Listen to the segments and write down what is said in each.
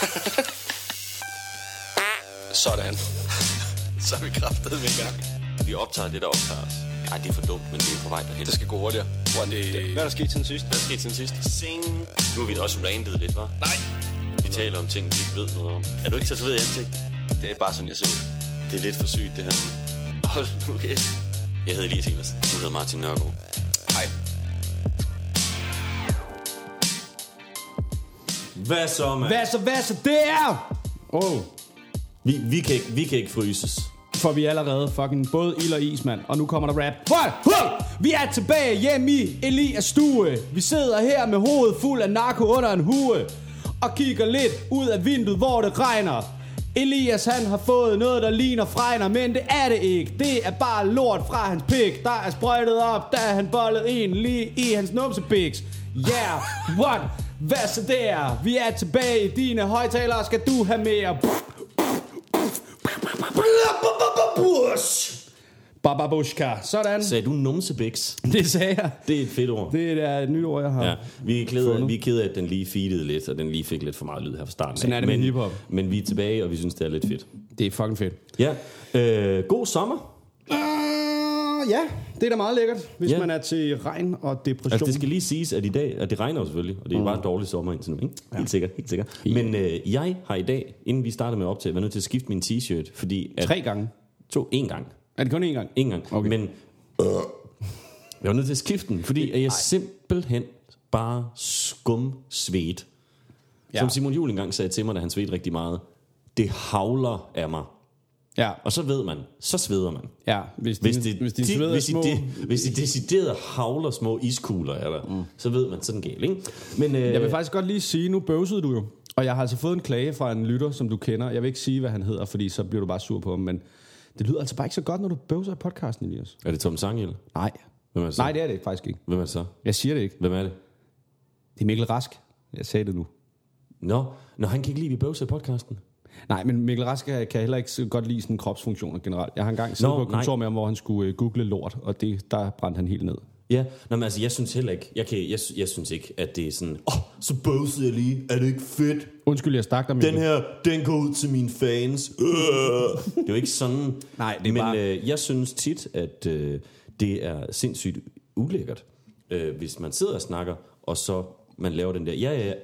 Sådan. Så er vi kraftet med i gang. Vi optager det, der optager os. Ej, det er for dumt, men det er på vej derhen. Det skal gå hurtigere. Hvor det... Hvad er der sket siden sidst? Hvad er der sket siden sidst? Sing. Nu har vi da også randet lidt, hva'? Nej. Vi taler om ting, vi ikke ved noget om. Er du ikke tatoveret i ansigt? Det er bare sådan, jeg ser ud. Det er lidt for sygt, det her. Hold nu kæft. Jeg hedder Elias Evers. Du hedder Martin Nørgaard. Hej. Hvad så, mand? Hvad så, hvad så, det er... Oh, Vi, vi, kan ikke, vi kan ikke fryses. for vi er allerede fucking både ild og is, mand. Og nu kommer der rap. Hold, hold! Vi er tilbage hjemme i Elias stue. Vi sidder her med hovedet fuld af narko under en hue. Og kigger lidt ud af vinduet, hvor det regner. Elias han har fået noget, der ligner fregner, men det er det ikke. Det er bare lort fra hans pik. Der er sprøjtet op, er han bollet en lige i hans numsepiks. Yeah, what? Hvad så der? Vi er tilbage i dine højtalere. Skal du have mere? Bababushka. Sådan. Sagde du numsebiks? Det sagde jeg. Det er et fedt ord. Det er et nyt ord, jeg har. Ja, vi er, kede, Fundet. vi er af, at den lige feedede lidt, og den lige fik lidt for meget lyd her fra starten. Sådan af. er det med men, hiphop. Men vi er tilbage, og vi synes, det er lidt fedt. Det er fucking fedt. Ja, øh, god sommer. Uh, ja, det er da meget lækkert, hvis Ja. man er til regn og depression. Altså, det skal lige siges, at i dag, at det regner selvfølgelig, og det er bare en dårlig sommer indtil nu, ikke? Helt sikkert, helt sikkert. Men øh, jeg har i dag, inden vi startede med at optage, været nødt til at skifte min t-shirt, fordi... At, Tre gange. To, en gang. Er det kun én gang? En gang. Okay. Men øh, jeg var nødt til at skifte den, fordi at jeg simpelthen bare skum svedt. Ja. Som Simon Juhl engang sagde til mig, da han svedte rigtig meget. Det havler af mig. Ja, Og så ved man, så sveder man. ja. Hvis, Hvis din, det, hvis din de, sved er hvis, små... de, hvis de decideret havler små iskugler dig, mm. så ved man sådan galt, ikke? Men, øh, Jeg vil faktisk godt lige sige, nu bøvsede du jo. Og jeg har altså fået en klage fra en lytter, som du kender. Jeg vil ikke sige, hvad han hedder, fordi så bliver du bare sur på ham. Men det lyder altså bare ikke så godt, når du bøvser i podcasten, Elias. Er det Tom Sanghjel? Nej. Hvem er det så? Nej, det er det faktisk ikke. Hvem er det så? Jeg siger det ikke. Hvem er det? Det er Mikkel Rask. Jeg sagde det nu. Nå, Nå han kan ikke lide, at vi bøvser i podcasten. Nej, men Mikkel Rask kan heller ikke godt lide sådan kropsfunktioner generelt. Jeg har engang siddet Nå, på et kontor nej. med ham, hvor han skulle uh, google lort, og det, der brændte han helt ned. Ja, Nå, men altså, jeg synes heller ikke, jeg, kan, jeg, jeg synes ikke, at det er sådan, åh, oh, så bøvsede jeg lige, er det ikke fedt? Undskyld, jeg stak dig, Mikkel. Den her, den går ud til mine fans. Øh. Det er jo ikke sådan. Nej, det er Men bare- øh, jeg synes tit, at øh, det er sindssygt ulækkert, øh, hvis man sidder og snakker, og så man laver den der, ja, ja, ja.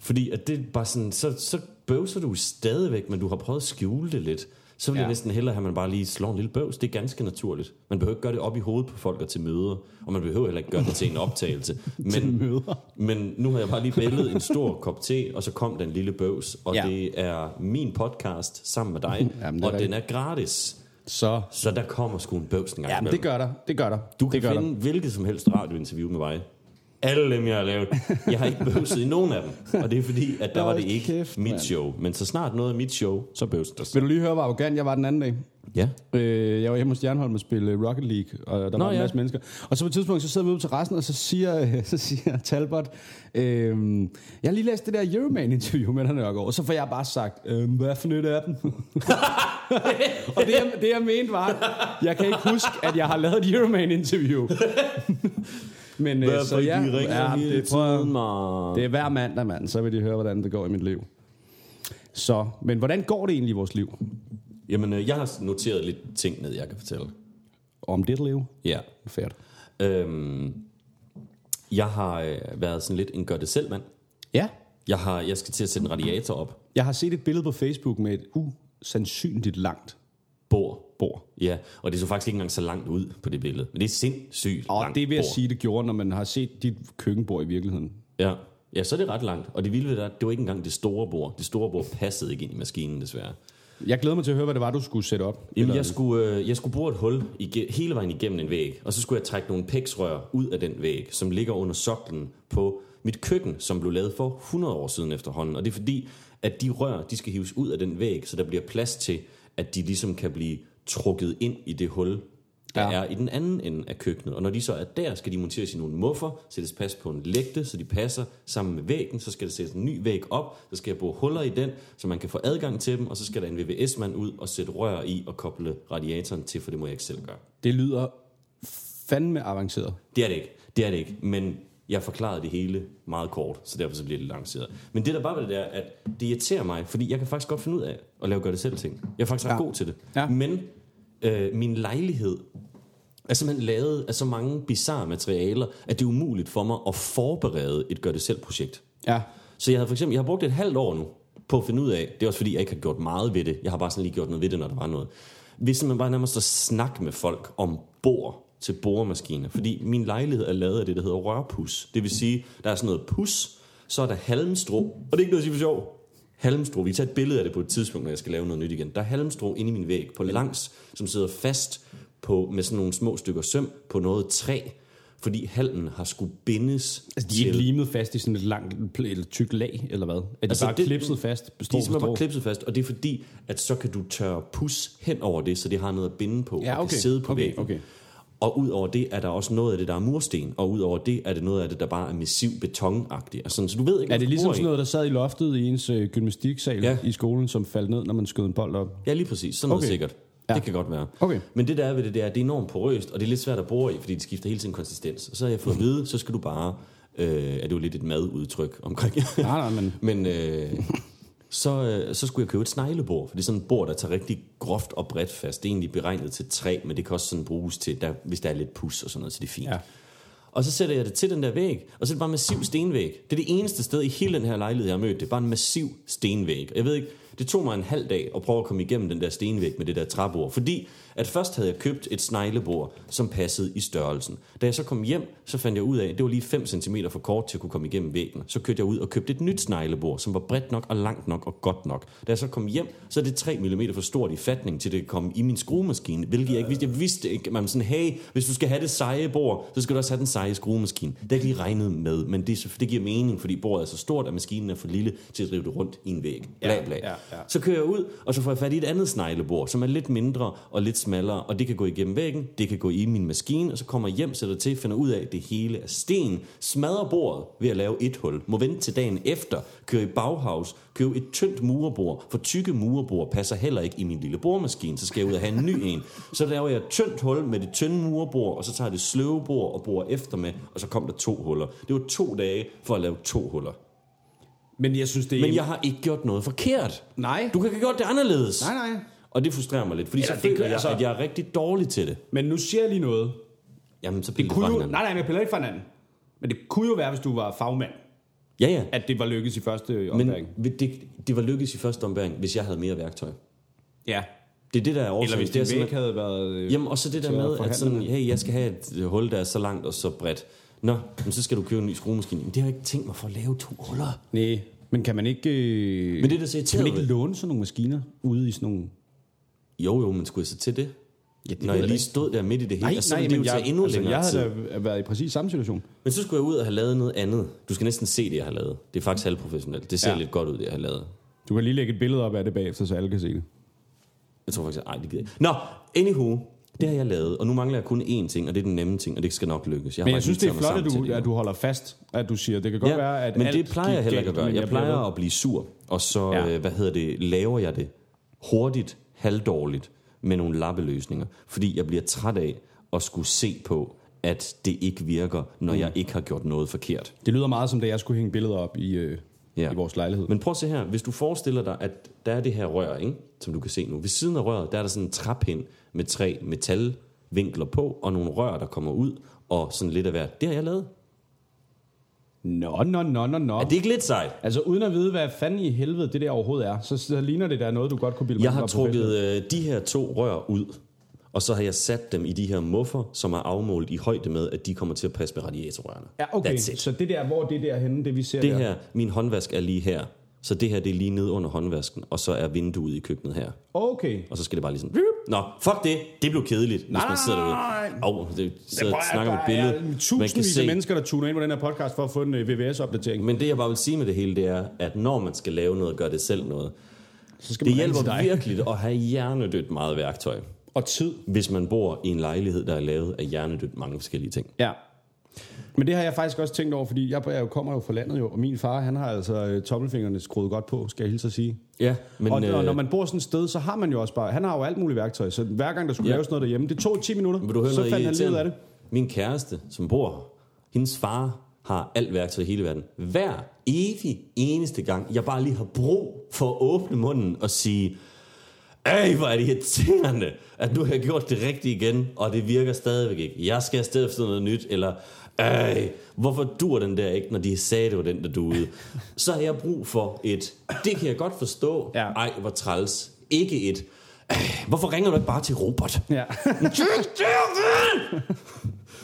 Fordi at det er bare sådan, så, så bøvser du stadigvæk, men du har prøvet at skjule det lidt. Så vil ja. Jeg næsten hellere have, at man bare lige slår en lille bøvs. Det er ganske naturligt. Man behøver ikke gøre det op i hovedet på folk og til møder. Og man behøver heller ikke gøre det til en optagelse. Men, møder. men nu har jeg bare lige bællet en stor kop te, og så kom den lille bøvs. Og ja. Det er min podcast sammen med dig. Jamen, og den er gratis. Så... Så der kommer sgu en bøvs en gang Ja, imellem. det gør der. Det gør der. Du kan det gør finde hvilket som helst radiointerview med mig. Alle dem, jeg har lavet. Jeg har ikke bøvset i nogen af dem. Og det er fordi, at der var det ikke kæft, mit show. Men så snart noget af mit show, så bøvset der. Vil du lige høre, hvor arrogant jeg var den anden dag? Ja. Øh, jeg var hjemme hos Jernholm og spille Rocket League, og der Nå, var en ja. masse mennesker. Og så på et tidspunkt, så sidder vi ude til resten, og så siger, så siger Talbot, øh, jeg har lige læst det der Euroman-interview med dig, Nørgaard, og så får jeg bare sagt, øh, hvad for nyt er den? og det jeg, det, jeg mente var, jeg kan ikke huske, at jeg har lavet et Euroman-interview. Men øh, så ja, ja det, prøver, man? det er hver mandag, mand, så vil de høre, hvordan det går i mit liv. Så, men hvordan går det egentlig i vores liv? Jamen, øh, jeg har noteret lidt ting ned, jeg kan fortælle. Om dit liv? Ja. Færdigt. Øhm, jeg har øh, været sådan lidt en gør-det-selv-mand. Ja, Jeg, har, jeg skal til at sætte en radiator op. Jeg har set et billede på Facebook med et usandsynligt langt Bord. Ja, og det så faktisk ikke engang så langt ud på det billede. Men det er sindssygt Og langt det vil jeg bord. sige, det gjorde, når man har set dit køkkenbord i virkeligheden. Ja. ja, så er det ret langt. Og det vilde ved det, det var ikke engang det store bord. Det store bord passede ikke ind i maskinen, desværre. Jeg glæder mig til at høre, hvad det var, du skulle sætte op. Jamen, Eller- jeg skulle, øh, jeg skulle bore et hul ige, hele vejen igennem en væg, og så skulle jeg trække nogle pæksrør ud af den væg, som ligger under soklen på mit køkken, som blev lavet for 100 år siden efterhånden. Og det er fordi, at de rør, de skal hives ud af den væg, så der bliver plads til, at de ligesom kan blive trukket ind i det hul, der ja. Er i den anden ende af køkkenet. Og når de så er der, skal de monteres i nogle muffer, sættes pas på en lægte, så de passer sammen med væggen. Så skal der sættes en ny væg op, så skal jeg bore huller i den, så man kan få adgang til dem, og så skal der en VVS-mand ud og sætte rør i og koble radiatoren til, for det må jeg ikke selv gøre. Det lyder fandme avanceret. Det er det ikke. Det er det ikke. Men jeg forklarede det hele meget kort, så derfor så bliver det lanceret. Men det der bare var det der, at det irriterer mig, fordi jeg kan faktisk godt finde ud af at lave gør det selv ting. Jeg er faktisk ret Ja. god til det. Ja. Men øh, min lejlighed er simpelthen lavet af så mange bizarre materialer, at det er umuligt for mig at forberede et gør det selv projekt. Ja. Så jeg havde for eksempel, jeg har brugt et halvt år nu på at finde ud af, det er også fordi, jeg ikke har gjort meget ved det. Jeg har bare sådan lige gjort noget ved det, når der var noget. Hvis man bare nærmest at snakke med folk om bor til boremaskiner. Fordi min lejlighed er lavet af det, der hedder rørpus. Det vil sige, der er sådan noget pus, så er der halmstrå, og det er ikke noget at sige for sjov. Halmstrå, vi tager et billede af det på et tidspunkt, når jeg skal lave noget nyt igen. Der er halmstrå inde i min væg på langs, som sidder fast på, med sådan nogle små stykker søm på noget træ, fordi halmen har skulle bindes Altså, de er ikke limet fast i sådan et langt eller tykt lag, eller hvad? Er de Altså, bare det- klipset fast? De Strå er simpelthen strå? bare klipset fast, og det er fordi, at så kan du tørre pus hen over det, så det har noget at binde på, Ja, og okay. kan sidde på Okay, væggen. okay. Og ud over det er der også noget af det, der er mursten, og ud over det er det noget af det, der bare er massiv betonagtigt. Altså, sådan, så du ved ikke, Er det ligesom sådan noget, der sad i loftet i ens øh, gymnastiksal Ja. i skolen, som faldt ned, når man skød en bold op? Ja, lige præcis. Sådan noget Okay. sikkert. Ja. Det kan godt være. Okay. Men det der er ved det, det er, det er enormt porøst, og det er lidt svært at bore i, fordi det skifter hele tiden konsistens. Og så har jeg fået at vide, så skal du bare, øh, er det jo lidt et madudtryk omkring, Nej, nej, men... Men øh, så, øh, så skulle jeg købe et sneglebord, for det er sådan et bord, der tager rigtig groft og bredt fast. Det er egentlig beregnet til træ, men det kan også sådan bruges til, der, hvis der er lidt pus og sådan noget, så det er fint. Ja. Og så sætter jeg det til den der væg, og så er det bare en massiv stenvæg. Det er det eneste sted i hele den her lejlighed, jeg har mødt. Det er bare en massiv stenvæg. Jeg ved ikke, det tog mig en halv dag at prøve at komme igennem den der stenvæg med det der træbord. Fordi at først havde jeg købt et sneglebord, som passede i størrelsen. Da jeg så kom hjem, så fandt jeg ud af, at det var lige 5 cm for kort til at kunne komme igennem væggen. Så kørte jeg ud og købte et nyt sneglebord, som var bredt nok og langt nok og godt nok. Da jeg så kom hjem, så er det 3 mm for stort i fatning til det kan komme i min skruemaskine, hvilket jeg ikke vidste. Jeg vidste ikke, man sådan, hey, hvis du skal have det seje bord, så skal du også have den seje skruemaskine. Det jeg ikke lige regnet med, men det, er det giver mening, fordi bordet er så stort, at maskinen er for lille til at drive det rundt i en væg. Bla, bla. ja, ja. Så kører jeg ud, og så får jeg fat i et andet sneglebord, som er lidt mindre og lidt smallere, og det kan gå igennem væggen, det kan gå i min maskine, og så kommer jeg hjem, sætter det til, finder ud af, at det hele er sten, smadrer bordet ved at lave et hul, må vente til dagen efter, kører i Bauhaus, køber et tyndt murebord, for tykke murebord passer heller ikke i min lille boremaskine, så skal jeg ud og have en ny en. Så laver jeg et tyndt hul med det tynde murebord, og så tager jeg det sløve bord og borer efter med, og så kom der to huller. Det var to dage for at lave to huller. Men jeg synes, det er... Men jeg har ikke gjort noget forkert. Nej. Du kan have gjort det anderledes. Nej, nej. Og det frustrerer mig lidt, fordi Eller så føler jeg, altså- at jeg er rigtig dårlig til det. Men nu siger jeg lige noget. Jamen, så Det kunne jo... Nej, nej, men jeg piller ikke fra hinanden. Men det kunne jo være, hvis du var fagmand, Ja, ja. at det var lykkes i første Men ombæring. det, det var lykkes i første ombæring, hvis jeg havde mere værktøj. Ja. Det er det, der er årsagen. Eller hvis det væg sådan, havde været... øh, Jamen, og så det der med, at sådan, hey, jeg skal have et hul, der er så langt og så bredt. Nå, men så skal du købe en ny skruemaskine. Men det har jeg ikke tænkt mig for at lave to huller. Nej, men kan man ikke... Øh, Men det er der så kan man ikke låne sådan nogle maskiner ude i sådan nogle... Jo, jo, men skulle jeg så til det? Ja, det Når jeg lige stod der midt i det hele, Nej, og så nej, ville det jo tage jeg, endnu altså, længere jeg tid. havde da været i præcis samme situation. Men så skulle jeg ud og have lavet noget andet. Du skal næsten se det, jeg har lavet. Det er faktisk halvprofessionelt. Det ser ja. Lidt godt ud, det jeg har lavet. Du kan lige lægge et billede op af det bagefter, så alle kan se det. Jeg tror faktisk, nej, det gider ikke. Nå, anywho, det har jeg lavet, og nu mangler jeg kun én ting, og det er den nemme ting, og det skal nok lykkes. har Men jeg synes, det er flot, at du, at du holder fast, at du siger, det kan godt ja, være, at men alt det plejer jeg heller ikke at gøre. Jeg plejer at blive sur, og så, ja. øh, hvad hedder det, laver jeg det hurtigt, halvdårligt, med nogle lappeløsninger, fordi jeg bliver træt af at skulle se på, at det ikke virker, når Mm. jeg ikke har gjort noget forkert. Det lyder meget som da jeg skulle hænge billeder op i, øh, Ja. i vores lejlighed. Men prøv at se her, hvis du forestiller dig, at der er det her rør, ikke? som du kan se nu. Ved siden af røret, der er der sådan en trappind med tre metalvinkler på, og nogle rør, der kommer ud, og sådan lidt af hvert. Det har jeg lavet. Nå, nå, nå, nå, nå. Er det ikke lidt sejt? Altså uden at vide, hvad fanden i helvede det der overhovedet er, så, så ligner det der noget, du godt kunne bilde mig Jeg har trukket øh, de her to rør ud, og så har jeg sat dem i de her muffer, som er afmålt i højde med, at de kommer til at passe med radiatorrørene. Ja, okay. Så det der, hvor det der henne, det vi ser Det der. her, min håndvask er lige her. Så det her, det er lige nede under håndvasken, og så er vinduet i køkkenet her. Okay. Og så skal det bare lige sådan... Nå, fuck det. Det blev kedeligt, hvis man sidder derude. Og det sidder og snakker om et billede. Der er Man kan tusindvis af se. mennesker, der tuner ind på den her podcast for at få en øh, VVS-opdatering. Men det, jeg bare vil sige med det hele, det er, at når man skal lave noget, gør det selv noget. Så skal Det hjælper virkelig at have hjernedødt meget værktøj. Og tid. Hvis man bor i en lejlighed, der er lavet af hjernedødt mange forskellige ting. Ja. Men det har jeg faktisk også tænkt over, fordi jeg, jeg jo kommer jo fra landet jo, og min far, han har altså øh, tommelfingrene skruet godt på, skal jeg hilse at sige. Ja, men... Og, og øh, når man bor sådan et sted, så har man jo også bare, han har jo alt muligt værktøj, så hver gang der skulle Ja. laves noget derhjemme, det tog 10 minutter, Vil du høre så noget fandt han livet af det. Min kæreste, som bor, hendes far har alt værktøj i hele verden. Hver evig eneste gang, jeg bare lige har brug for at åbne munden og sige, ej, hvor er det irriterende, at nu har jeg gjort det rigtigt igen, og det virker stadigvæk ikke. Jeg skal afsted efter noget nyt, eller ej, hvorfor dur den der ikke, når de sagde, det var den, der duede? Så har jeg brug for et, det kan jeg godt forstå, Ja. ej, hvor træls. Ikke et, ej, hvorfor ringer du ikke bare til Robert? Ja.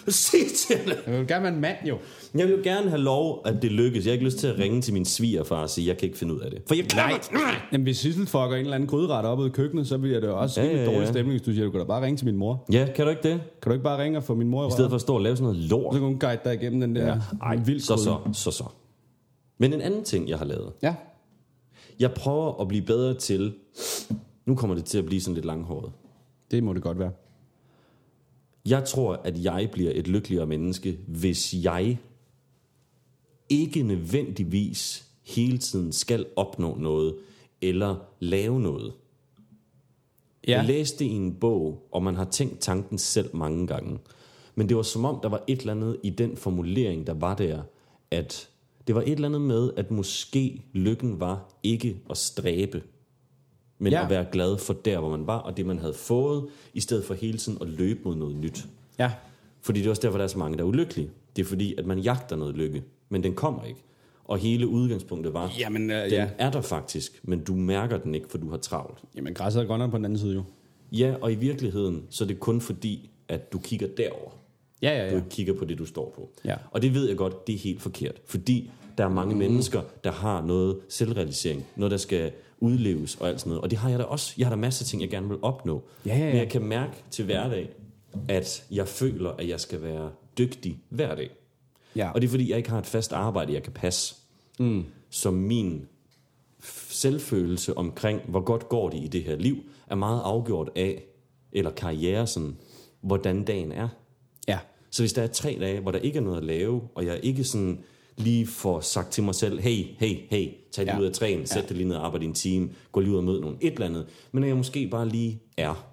Sig til hende. Jeg vil gerne være en mand, jo. Jeg vil jo gerne have lov, at det lykkes. Jeg har ikke lyst til at ringe til min svigerfar og sige, jeg kan ikke finde ud af det. For jeg kan Nej. Jamen, hvis Sissel fucker en eller anden gryderet op i køkkenet, så bliver det jo også Ja, ja, ja, ja, dårlig ja. stemning, hvis du siger, du kan da bare ringe til min mor. Ja, kan du ikke det? Kan du ikke bare ringe og få min mor i I stedet for at stå og lave sådan noget lort. Så kan hun guide dig igennem den der Ej, vild så så, så så. Men en anden ting, jeg har lavet. Ja. Jeg prøver at blive bedre til... Nu kommer det til at blive sådan lidt langhåret. Det må det godt være. Jeg tror, at jeg bliver et lykkeligere menneske, hvis jeg ikke nødvendigvis hele tiden skal opnå noget, eller lave noget. Ja. Jeg læste i en bog, og man har tænkt tanken selv mange gange. Men det var som om, der var et eller andet i den formulering, der var der, at det var et eller andet med, at måske lykken var ikke at stræbe, men Ja. at være glad for der, hvor man var, og det, man havde fået, i stedet for hele tiden at løbe mod noget nyt. Ja. Fordi det er også derfor, der er så mange, der er ulykkelige. Det er fordi, at man jagter noget lykke, men den kommer ikke. Og hele udgangspunktet var, Jamen, øh, den ja. er der faktisk, men du mærker den ikke, for du har travlt. Jamen, græsset er grønnere på den anden side, jo. Ja, og i virkeligheden, så er det kun fordi, at du kigger derover. Ja, ja, Du ja. ikke kigger på det, du står på. Ja. Og det ved jeg godt, det er helt forkert. Fordi der er mange mm. mennesker, der har noget selvrealisering. Noget, der skal udleves og alt sådan noget. Og det har jeg da også. Jeg har da masser af ting, jeg gerne vil opnå. Ja, ja, ja. Men jeg kan mærke til hverdag, at jeg føler, at jeg skal være dygtig hver dag. Ja. Og det er fordi, jeg ikke har et fast arbejde, jeg kan passe. Mm. Så min selvfølelse omkring, hvor godt går det i det her liv, er meget afgjort af, eller karriere sådan, hvordan dagen er. Ja. Så hvis der er tre dage, hvor der ikke er noget at lave, og jeg ikke sådan lige får sagt til mig selv, hey, hey, hey, tag det Ja. ud af træen, sæt dig lige ned og arbejde i en time, gå lige ud og møde nogen, et eller andet. Men når jeg måske bare lige er,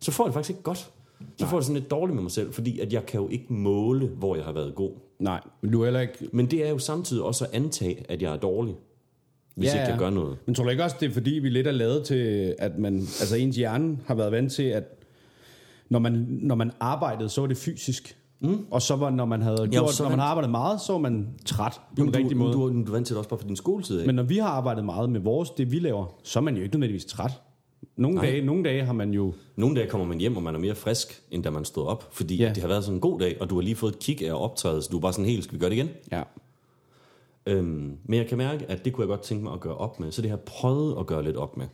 så får jeg det faktisk ikke godt. Så får jeg det sådan lidt dårligt med mig selv, fordi at jeg kan jo ikke måle, hvor jeg har været god. Nej, men du er heller ikke... Men det er jo samtidig også at antage, at jeg er dårlig, hvis Ja, ikke jeg ja. gør noget. Men tror du ikke også, det er fordi, vi lidt er lavet til, at man, altså ens hjerne har været vant til, at når man, når man arbejdede, så var det fysisk. Mm. Og så var, når man havde gjort, så når man har arbejdet meget, så var man træt på en du, rigtig måde. Du, du, du er vant til det også bare fra din skoletid af. Men når vi har arbejdet meget med vores, det vi laver, så er man jo ikke nødvendigvis træt. Nogle, Nej. dage, nogle dage har man jo... Nogle dage kommer man hjem, og man er mere frisk, end da man stod op. Fordi Ja. det har været sådan en god dag, og du har lige fået et kig af at optræde, så du er bare sådan helt, skal vi gøre det igen? Ja. Øhm, men jeg kan mærke, at det kunne jeg godt tænke mig at gøre op med. Så det har jeg prøvet at gøre lidt op med.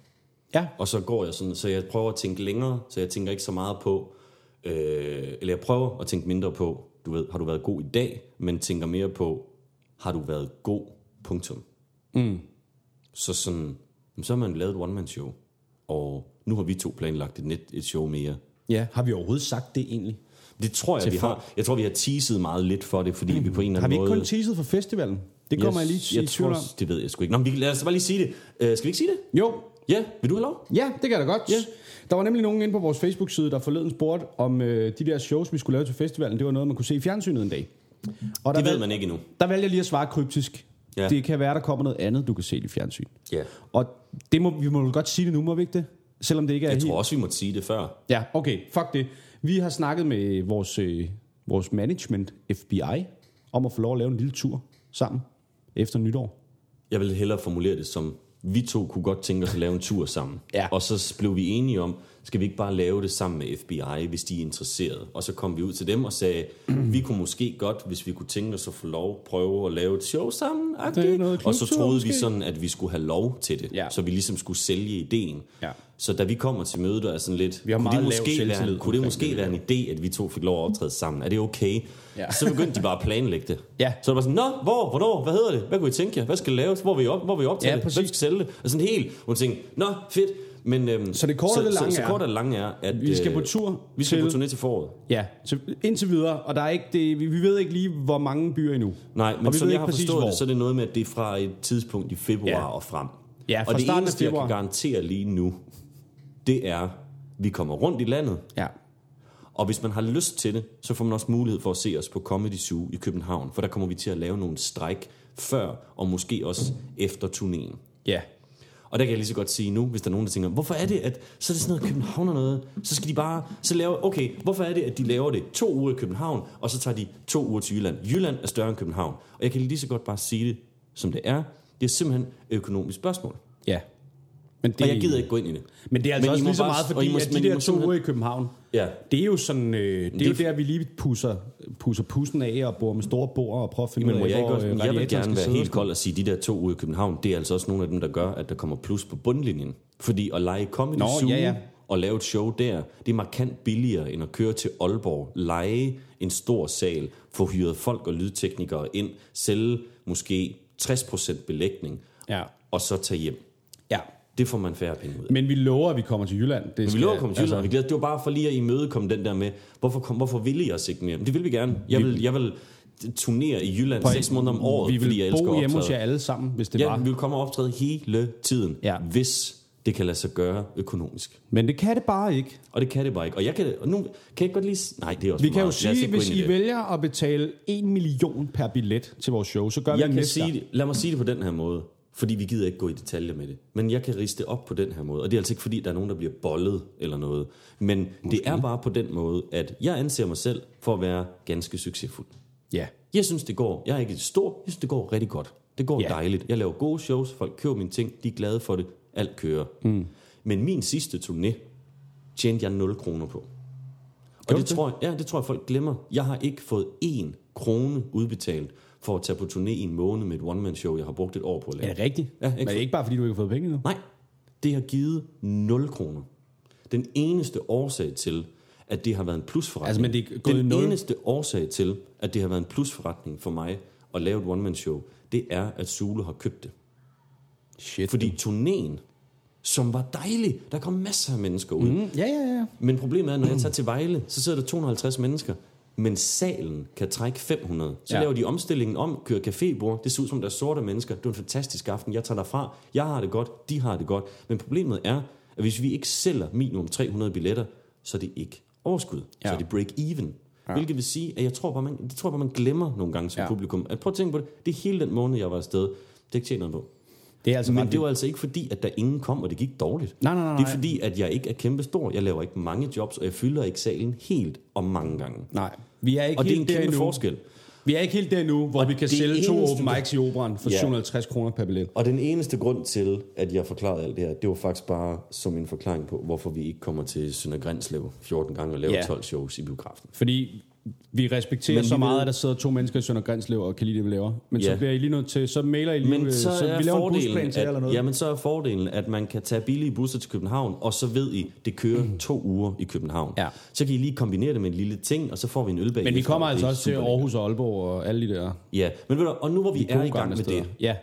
Ja. Og så går jeg sådan, så jeg prøver at tænke længere, så jeg tænker ikke så meget på, øh, eller jeg prøver at tænke mindre på, du ved, har du været god i dag, men tænker mere på, har du været god, punktum. Mm. Så sådan, så har man lavet et one-man-show, og nu har vi to planlagt et, net, et show mere. Ja. Har vi overhovedet sagt det egentlig? Det tror jeg, vi folk. har. Jeg tror, vi har teaset meget lidt for det, fordi vi på en eller Har anden vi ikke måde... kun teaset for festivalen? Det kommer jeg lige jeg i tvivl tror, om. Det ved jeg sgu ikke. Nå, men vi, lad os bare lige sige det. Uh, skal vi ikke sige det? Jo, Ja, vil du have lov? Ja, det kan da godt. Ja. Der var nemlig nogen inde på vores Facebook-side, der forleden spurgte, om øh, de der shows, vi skulle lave til festivalen, det var noget, man kunne se i fjernsynet en dag. Og der Det ved man ikke endnu. Der valgte jeg lige at svare kryptisk. Ja. Det kan være, der kommer noget andet, du kan se i fjernsyn. Ja. Og det må, vi må godt sige det nu, må vi ikke det? Selvom det ikke er Jeg helt... tror også, vi måtte sige det før. Ja, okay, fuck det. Vi har snakket med vores, øh, vores management, FBI, om at få lov at lave en lille tur sammen efter nytår. Jeg vil hellere formulere det som, vi to kunne godt tænke os at lave en tur sammen. Ja. Og så blev vi enige om, skal vi ikke bare lave det sammen med FBI, hvis de er interesserede. Og så kom vi ud til dem og sagde, vi kunne måske godt, hvis vi kunne tænke os at få lov, prøve at lave et show sammen. Noget og så troede vi sådan, at vi skulle have lov til det. Ja. Så vi ligesom skulle sælge ideen. Ja. Så da vi kommer til mødet, der er sådan lidt, Vi har kunne, det måske, være, selvtillid kunne det måske det, være en idé, at vi to fik lov at optræde sammen? Er det okay? Ja. Så begyndte de bare at planlægge det. Ja. Så det var sådan, nå, hvor, hvornår, hvad hedder det? Hvad kunne I tænke jer? Hvad skal laves? Hvor vil I, op, hvor vil I optage Ja, det? præcis. Hvem skal sælge det? Og sådan helt, hun tænkte, nå, fedt. Men, øhm, Så det korte og det lange så, så, er- kort og det lange er, at Vi skal øh, på tur vi skal til- på turné til foråret. Ja, så indtil videre, og der er ikke det, vi, vi ved ikke lige, hvor mange byer endnu. Nej, men som jeg har præcis, forstået hvor. det, så er det noget med, at det er fra et tidspunkt i februar Ja. og frem. Ja, fra og det eneste, jeg kan garantere lige nu, det er, vi kommer rundt i landet, Ja. Og hvis man har lyst til det, så får man også mulighed for at se os på Comedy Zoo i København, for der kommer vi til at lave nogle stræk før og måske også efter turnéen. Ja. Og der kan jeg lige så godt sige nu, hvis der er nogen, der tænker, hvorfor er det, at så er det sådan noget København og noget, så skal de bare, så lave, okay, hvorfor er det, at de laver det to uger i København, og så tager de to uger til Jylland. Jylland er større end København. Og jeg kan lige så godt bare sige det, som det er. Det er simpelthen et økonomisk spørgsmål. Ja. Men det, Og jeg gider ikke gå ind i det. Men det er altså Men også lige så meget, fordi at de der to uger i København, Ja. det er jo sådan, øh, det er Det jo er- der, vi lige pusser, pusser pussen af og bor med store bord og prøver at finde Men ud af, jeg ikke også, øh, jeg vil gerne være helt kold og sige, at de der to uger i København, det er altså også nogle af dem, der gør, at der kommer plus på bundlinjen. Fordi at lege Comedy Nå, Zoo ja, ja. og lave et show der, det er markant billigere end at køre til Aalborg, lege en stor sal, få hyret folk og lydteknikere ind, sælge måske 60% belægning, Ja. og så tage hjem. Ja. Det får man færre penge ud af. Men vi lover, at vi kommer til Jylland. Det Men vi lover at komme til Jylland, og vi glæder. Det var bare for lige at imødekomme den der med, hvorfor, kom, hvorfor ville jeg os ikke mere? Det vil vi gerne. Jeg vil, jeg vil turnere i Jylland seks måneder om året, vi fordi jeg vil elsker bo hjemme hos jer alle sammen, hvis det Ja, var. vi vil komme og optræde hele tiden, Ja. hvis det kan lade sig gøre økonomisk. Men det kan det bare ikke. Og det kan det bare ikke. Og jeg kan, og nu kan jeg godt lige... Nej, det er også Vi kan jo meget. Sige, hvis I det. vælger at betale 1 million per billet til vores show, så gør vi Jeg det kan næste sige lad mig sige det på den her måde, fordi vi gider ikke gå i detaljer med det. Men jeg kan riste det op på den her måde, og det er altså ikke fordi, der er nogen, der bliver bollet eller noget. Men Måske. det er bare på den måde, at jeg anser mig selv for at være ganske succesfuld. Ja. Jeg synes, det går. Jeg er ikke stor. Jeg synes, det går rigtig godt. Det går Ja. dejligt. Jeg laver gode shows. Folk køber mine ting. De er glade for det. Alt kører. Mm. Men min sidste turné tjente jeg 0 kroner på. Og det du tror, jeg, ja, det tror jeg, folk glemmer. Jeg har ikke fået én krone udbetalt for at tage på turné i en måned med et one-man-show, jeg har brugt et år på at lave. Er det rigtigt? Ja, ikke Men det ikke bare, fordi du ikke har fået penge nu. Nej, det har givet 0 kroner. Den eneste årsag til, at det har været en plusforretning. Altså, men det er gået Den nul. eneste årsag til, at det har været en plusforretning for mig at lave et one-man-show, det er, at Zulu har købt det. Shit. Fordi turnéen, som var dejlig, der kom masser af mennesker ud. Mm, ja, ja, ja. Men problemet er, når jeg tager til Vejle, så sidder der 250 mennesker, men salen kan trække 500. Så Ja. laver de omstillingen om, kører cafébord. Det ser ud som, der er sorte mennesker. Det er en fantastisk aften. Jeg tager derfra. Jeg har det godt. De har det godt. Men problemet er, at hvis vi ikke sælger minimum 300 billetter, så er det ikke overskud. Ja. Så er det break even. Ja. Hvilket vil sige, at jeg tror bare, man, det tror bare, man glemmer nogle gange som Ja. ja. publikum. At prøv at tænke på det. Det er hele den måned, jeg var afsted. Det er ikke tjent noget på. Det er altså Men det var altså ikke fordi, at der ingen kom, og det gik dårligt. Nej, nej, nej, Det er fordi, at jeg ikke er kæmpestor. Jeg laver ikke mange jobs, og jeg fylder ikke salen helt og mange gange. Nej, vi er ikke Og det er en helt kæmpe endnu. forskel. Vi er ikke helt der endnu, hvor Og vi kan sælge to open mics i operan for Ja. 750 kroner per billet. Og den eneste grund til, at jeg forklarede alt det her, det var faktisk bare som en forklaring på, hvorfor vi ikke kommer til Sønder Grænslev 14 gange og laver Ja. 12 shows i biografen. Fordi vi respekterer Men så meget, at der sidder to mennesker i Sønder Grænslev og kan lide det, vi laver. Men så Ja. bliver I lige nødt til, så mailer I lige, Men så, så er vi laver en fordelen, busplan til jer eller at, noget. jamen, så er fordelen, at man kan tage billige busser til København, og så ved I, det kører to uger i København. Ja. Så kan I lige kombinere det med en lille ting, og så får vi en ølbag. Men vi kommer altså også til. Aarhus og Aalborg og alle de der Ja, men ved du, og nu hvor vi, vi er i gang med steder. det, Ja,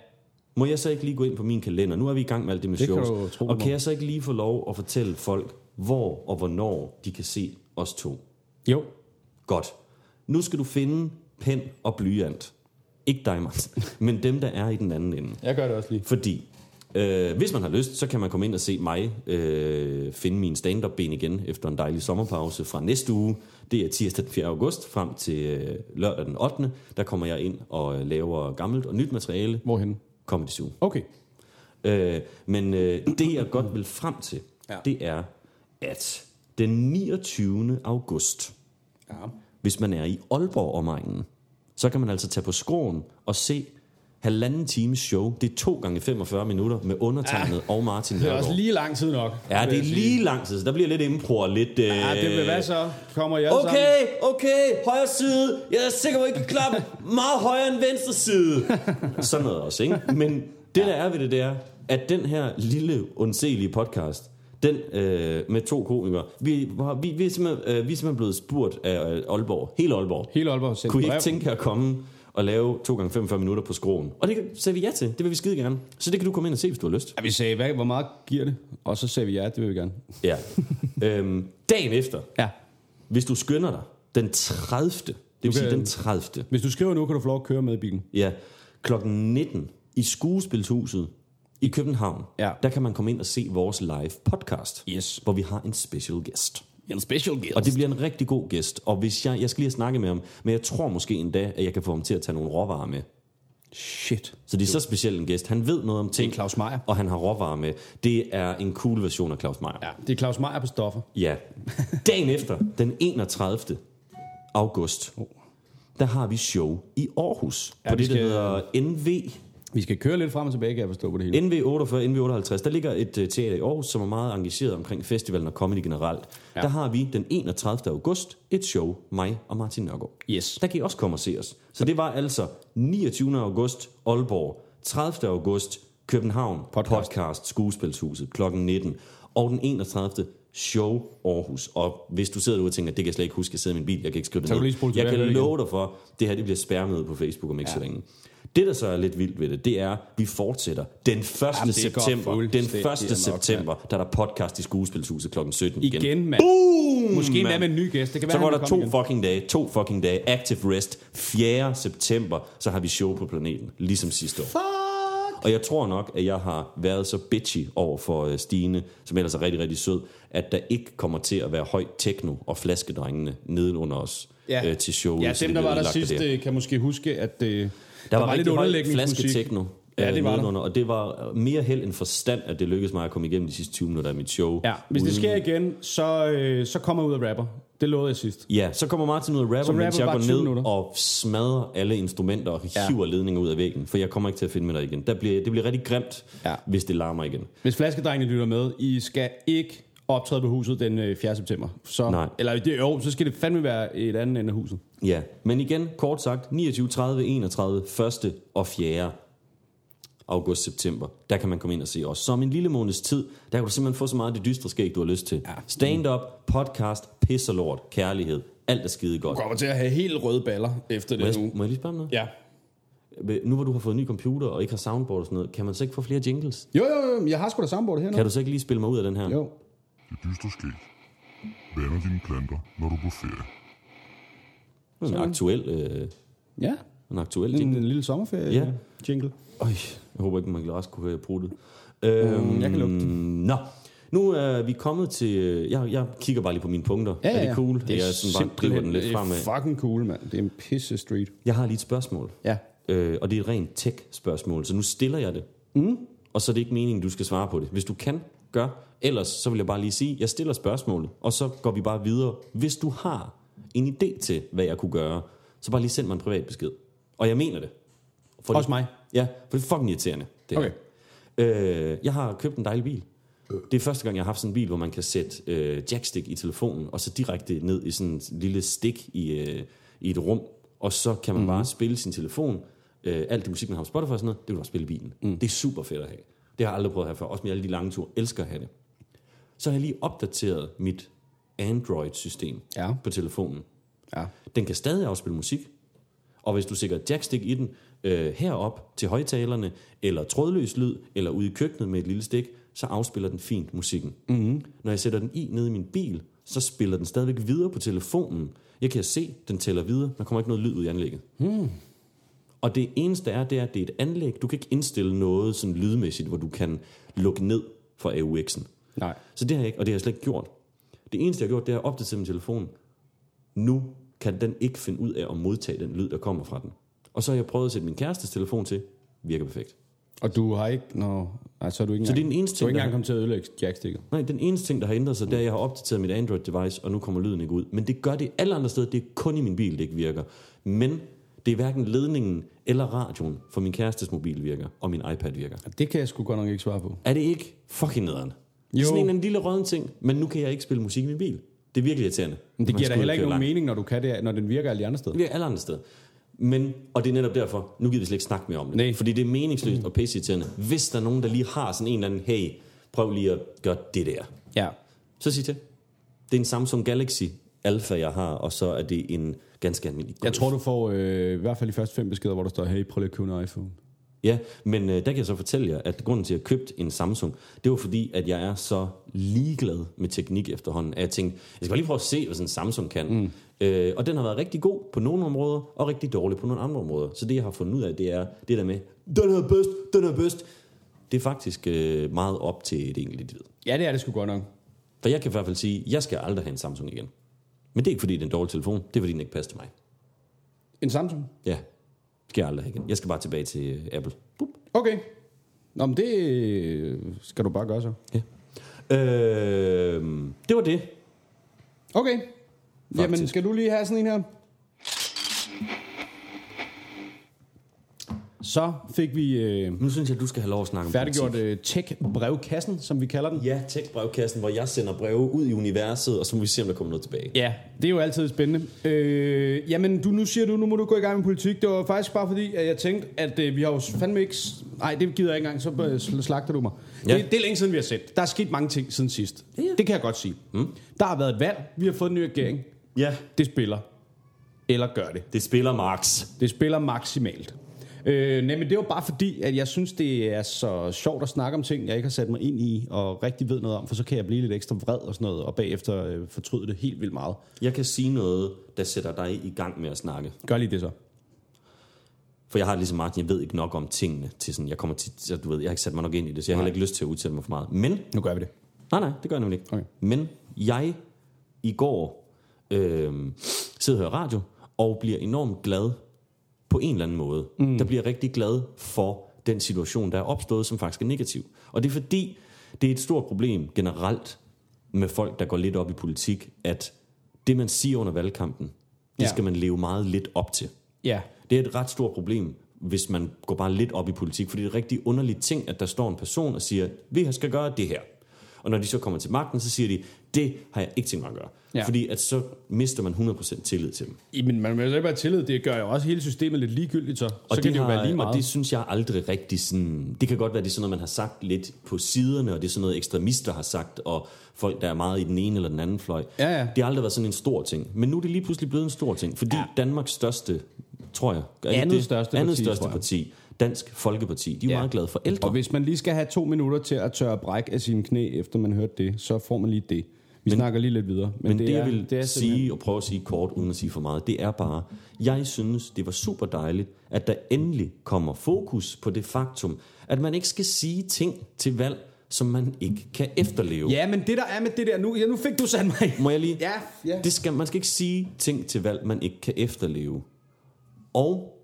Må jeg så ikke lige gå ind på min kalender? Nu er vi i gang med alt det med Det kan shows. du tro og kan jeg så ikke lige få lov at fortælle folk, hvor og hvornår de kan se os to? jo. Godt. Nu skal du finde pen og blyant. Ikke dig, Martin, men dem, der er i den anden ende. Jeg gør det også lige. Fordi, øh, hvis man har lyst, så kan man komme ind og se mig øh, finde min stand-up-ben igen efter en dejlig sommerpause fra næste uge. Det er tirsdag den 4. august frem til øh, lørdag den 8. Der kommer jeg ind og øh, laver gammelt og nyt materiale. Hvorhen? Comedy Zoo. Okay. Øh, men øh, det, jeg godt vil frem til, ja. det er, at den 29. august, Ja. Hvis man er i Aalborg omegnen, så kan man altså tage på skroen og se halvanden times show. Det er to gange 45 minutter med undertegnet ja. og Martin Det er også Nørgaard. lige lang tid nok. Ja, det er jeg lige lang tid, så der bliver lidt impro og lidt... Øh... Ja, det vil hvad så? Kommer I alle sammen? Okay, okay, højre side. Jeg er sikker på, at I kan klappe meget højere end venstre side. Sådan noget også, ikke? Men det, der er ved det, det er, at den her lille, undselige podcast, den øh, med to komikere, vi, vi, vi, er simpelthen, øh, vi er simpelthen blevet spurgt af øh, Aalborg, hele Aalborg. Hele Aalborg sendt Kunne I ikke tænke jer at komme og lave 2 gange 45 minutter på skroen? Og det sagde vi ja til. Det vil vi skide gerne. Så det kan du komme ind og se, hvis du har lyst. Ja, vi sagde, hvad, hvor meget giver det? Og så sagde vi ja, det vil vi gerne. Ja. øhm, dagen efter, Ja. hvis du skynder dig, den 30. Det vil kan- sige den 30. Hvis du skriver nu, kan du få lov at køre med i bilen. Ja, klokken 19 i Skuespilshuset i København, Ja. der kan man komme ind og se vores live podcast, Yes. hvor vi har en special guest. En special guest. Og det bliver en rigtig god gæst. Og hvis jeg, jeg skal lige have snakket med ham, men jeg tror måske endda, at jeg kan få ham til at tage nogle råvarer med. Shit. Så det er så speciel en gæst. Han ved noget om ting. Det er Claus Meier. Og han har råvarer med. Det er en cool version af Claus Meier. Ja, det er Claus Meier på stoffer. Ja. Dagen efter, den 31. august, der har vi show i Aarhus. Ja, på det, der skal- hedder NV. Vi skal køre lidt frem og tilbage, kan jeg forstå på det hele. NV 48, NV 58, der ligger et uh, teater i Aarhus, som er meget engageret omkring festivalen og comedy generelt. Ja. Der har vi den 31. august et show, mig og Martin Nørgaard. Yes. Der kan I også komme og se os. Så det var altså 29. august Aalborg, 30. august København, Podcast. podcast, Skuespilshuset kl. 19, og den 31. show Aarhus. Og hvis du sidder derude og tænker, det kan jeg slet ikke huske, jeg sidder i min bil, jeg kan ikke skrive det Så ned. Jeg kan love dig for, det her det bliver spærmøde på Facebook om ikke ja. så længe. Det, der så er lidt vildt ved det, det er, at vi fortsætter den 1. Jamen, september. Den fuldstændig 1. amok, september, der er der podcast i Skuespilshuset kl. 17 igen. Igen, mand. Boom! Måske endda med en ny gæst. Det kan være, Så går der to igen. fucking dage, to fucking dage, active rest. 4. september, så har vi show på planeten, ligesom sidste år. Fuck! Og jeg tror nok, at jeg har været så bitchy over for øh, Stine, som ellers er rigtig, rigtig sød, at der ikke kommer til at være højt techno og flaskedrengene nede under os Ja. øh, til showet. Ja, dem, det der var der ødelagt af sidst, det. øh, kan måske huske, at øh, Der, var, lidt rigtig høj underlægningsmusik. flasketekno. Ja, det var der. og det var mere held end forstand, at det lykkedes mig at komme igennem de sidste 20 minutter af mit show. Ja, hvis det Uden- sker igen, så, øh, så kommer jeg ud af rapper. Det lovede jeg sidst. Ja, så kommer Martin ud og rapper, mens jeg går 20 ned minutter. og smadrer alle instrumenter og Ja. hiver ledninger ud af væggen, for jeg kommer ikke til at finde med dig igen. Der bliver, det bliver rigtig grimt, Ja. hvis det larmer igen. Hvis flaskedrengene lytter med, I skal ikke optræde på huset den øh, 4. september. Så, Nej. Eller det, jo, så skal det fandme være et andet ende af huset. Ja, men igen, kort sagt, 29, 30, 31, 1. og 4. august, september, der kan man komme ind og se os. Så om en lille måneds tid, der kan du simpelthen få så meget af det dystre skæg, du har lyst til. Ja. Stand-up, podcast, pis og lort, kærlighed, alt er skide godt. Du kommer til at have helt røde baller efter Må det jeg, nu. må jeg lige spørge om noget? Ja. Nu hvor du har fået en ny computer og ikke har soundboard og sådan noget, kan man så ikke få flere jingles? Jo, jo, jo, jeg har sgu da soundboard her nu. Kan du så ikke lige spille mig ud af den her? Jo. Det dystre skæg. Vander dine planter, når du er på ferie. En aktuel, øh, Ja, en aktuel en, jingle. en lille sommerferie Ja. jingle. Øj, jeg håber ikke, man også kunne høre pruttet. Øhm, jeg kan lugte Nå, nu er vi kommet til... Jeg, jeg kigger bare lige på mine punkter. Ja, ja, er det cool? Det er jeg sådan bare driver den lidt det er fremad. fucking cool, mand. Det er en pisse street. Jeg har lige et spørgsmål. Ja. Øh, og det er et rent tech-spørgsmål, så nu stiller jeg det. Mm. Og så er det ikke meningen, du skal svare på det. Hvis du kan, gør. Ellers så vil jeg bare lige sige, jeg stiller spørgsmålet, og så går vi bare videre. Hvis du har en idé til, hvad jeg kunne gøre, så bare lige send mig en privat besked. Og jeg mener det. For Også det, mig. Ja, for det er fucking irriterende. Det her. Okay. Øh, jeg har købt en dejlig bil. Det er første gang, jeg har haft sådan en bil, hvor man kan sætte øh, jackstick i telefonen, og så direkte ned i sådan en lille stik i, øh, i et rum, og så kan man mm. bare spille sin telefon. Øh, alt det musik, man har på Spotify og sådan noget, det vil du bare spille i bilen. Mm. Det er super fedt at have. Det har jeg aldrig prøvet at have før, også med alle de lange ture. Elsker at have det. Så har jeg lige opdateret mit Android-system Ja. på telefonen. Ja. Den kan stadig afspille musik. Og hvis du sætter et jackstick i den øh, herop til højtalerne, eller trådløs lyd, eller ude i køkkenet med et lille stik, så afspiller den fint musikken. Mm-hmm. Når jeg sætter den i nede i min bil, så spiller den stadigvæk videre på telefonen. Jeg kan se, den tæller videre. Der kommer ikke noget lyd ud i anlægget. Mm. Og det eneste er, det er, at det er et anlæg. Du kan ikke indstille noget sådan lydmæssigt, hvor du kan lukke ned for AUX'en. Nej. Så det har jeg ikke, og det har jeg slet ikke gjort. Det eneste, jeg har gjort, det er at opdatere min telefon. Nu kan den ikke finde ud af at modtage den lyd, der kommer fra den. Og så har jeg prøvet at sætte min kærestes telefon til. Virker perfekt. Og du har ikke... Nå, nej, så er du ikke Så det er engang, den eneste du er ting, ikke engang kommet til at ødelægge jacksticket. Nej, den eneste ting, der har ændret sig, det er, at jeg har opdateret mit Android-device, og nu kommer lyden ikke ud. Men det gør det alle andre steder. Det er kun i min bil, det ikke virker. Men det er hverken ledningen eller radioen for min kærestes mobil virker, og min iPad virker. Det kan jeg sgu godt nok ikke svare på. Er det ikke fucking nederen? Jo. sådan en, eller anden lille røden ting, men nu kan jeg ikke spille musik i min bil. Det er virkelig irriterende. Men det giver da heller ikke nogen langt. mening, når du kan det, når den virker alle andre steder. Det virker alle andre steder. Men, og det er netop derfor, nu gider vi slet ikke snakke mere om det. Nej. Fordi det er meningsløst og pisseirriterende. Hvis der er nogen, der lige har sådan en eller anden, hey, prøv lige at gøre det der. Ja. Så sig til. Det er en Samsung Galaxy Alpha, jeg har, og så er det en ganske almindelig Jeg Golf. tror, du får øh, i hvert fald de første fem beskeder, hvor der står, hey, prøv lige at købe en iPhone. Ja, men øh, der kan jeg så fortælle jer, at grunden til, at jeg købte en Samsung, det var fordi, at jeg er så ligeglad med teknik efterhånden, at jeg tænkte, jeg skal bare lige prøve at se, hvad sådan en Samsung kan. Mm. Øh, og den har været rigtig god på nogle områder, og rigtig dårlig på nogle andre områder. Så det, jeg har fundet ud af, det er det der med, den er bedst, den er bedst. Det er faktisk øh, meget op til et enkelt individ. Ja, det er det sgu godt nok. For jeg kan i hvert fald sige, jeg skal aldrig have en Samsung igen. Men det er ikke fordi, det er en dårlig telefon. Det er fordi, den ikke passer til mig. En Samsung? Ja, skal jeg aldrig igen. Jeg skal bare tilbage til Apple. Bup. Okay. Nå, men det skal du bare gøre så. Ja. Øh, det var det. Okay. Jamen, Faktisk. skal du lige have sådan en her? Så fik vi øh, Nu synes jeg, du skal have lov at snakke om færdiggjort øh, tech-brevkassen, som vi kalder den. Ja, tech-brevkassen, hvor jeg sender breve ud i universet, og så må vi se, om der kommer noget tilbage. Ja, det er jo altid spændende. Øh, jamen, du, nu siger du, nu må du gå i gang med politik. Det var faktisk bare fordi, at jeg tænkte, at øh, vi har jo fandme ikke... Nej, det gider jeg ikke engang, så øh, sl- slagter du mig. Ja. Det, det er længe siden, vi har set. Der er sket mange ting siden sidst. Ja. Det kan jeg godt sige. Mm. Der har været et valg, vi har fået en ny regering. Ja, Det spiller. Eller gør det. det spiller Marx. Det spiller maksimalt. Øh, nej, men det var bare fordi, at jeg synes, det er så sjovt at snakke om ting, jeg ikke har sat mig ind i, og rigtig ved noget om, for så kan jeg blive lidt ekstra vred og sådan noget, og bagefter øh, fortryde det helt vildt meget. Jeg kan sige noget, der sætter dig i gang med at snakke. Gør lige det så. For jeg har ligesom Martin, jeg ved ikke nok om tingene til sådan, jeg kommer til, så du ved, jeg har ikke sat mig nok ind i det, så jeg har heller ikke lyst til at udtale mig for meget. Men, Nu gør vi det. nej nej, det gør jeg nemlig ikke. Okay. Men jeg i går øh, sidder og hører radio, og bliver enormt glad på en eller anden måde. Mm. Der bliver rigtig glad for den situation, der er opstået, som faktisk er negativ. Og det er fordi, det er et stort problem generelt med folk, der går lidt op i politik, at det, man siger under valgkampen, det Ja. skal man leve meget lidt op til. Ja. Det er et ret stort problem, hvis man går bare lidt op i politik, for det er et rigtig underligt ting, at der står en person og siger, vi skal gøre det her. Og når de så kommer til magten, så siger de, det har jeg ikke tænkt mig at gøre. Ja. Fordi at så mister man 100% tillid til dem. Men man må jo ikke være tillid. Det gør jo også hele systemet lidt ligegyldigt, så. Og så det, kan det jo har, være lige meget. og det synes jeg aldrig rigtig sådan... Det kan godt være, det er sådan noget, man har sagt lidt på siderne, og det er sådan noget, ekstremister har sagt, og folk, der er meget i den ene eller den anden fløj. Ja, ja. Det har aldrig været sådan en stor ting. Men nu er det lige pludselig blevet en stor ting, fordi Ja. Danmarks største, tror jeg... er det Andet det? største andet parti, største parti, Dansk Folkeparti, de er ja. meget glade for ældre. Og hvis man lige skal have to minutter til at tørre bræk af sine knæ, efter man hørte det, så får man lige det. Vi men, snakker lige lidt videre. Men det, det jeg vil det er simpelthen- sige, og prøve at sige kort, uden at sige for meget, det er bare, jeg synes, det var super dejligt, at der endelig kommer fokus på det faktum, at man ikke skal sige ting til valg, som man ikke kan efterleve. Ja, men det der er med det der, nu, ja, nu fik du sat mig. Må jeg lige? Ja, ja. Det skal, man skal ikke sige ting til valg, man ikke kan efterleve. Og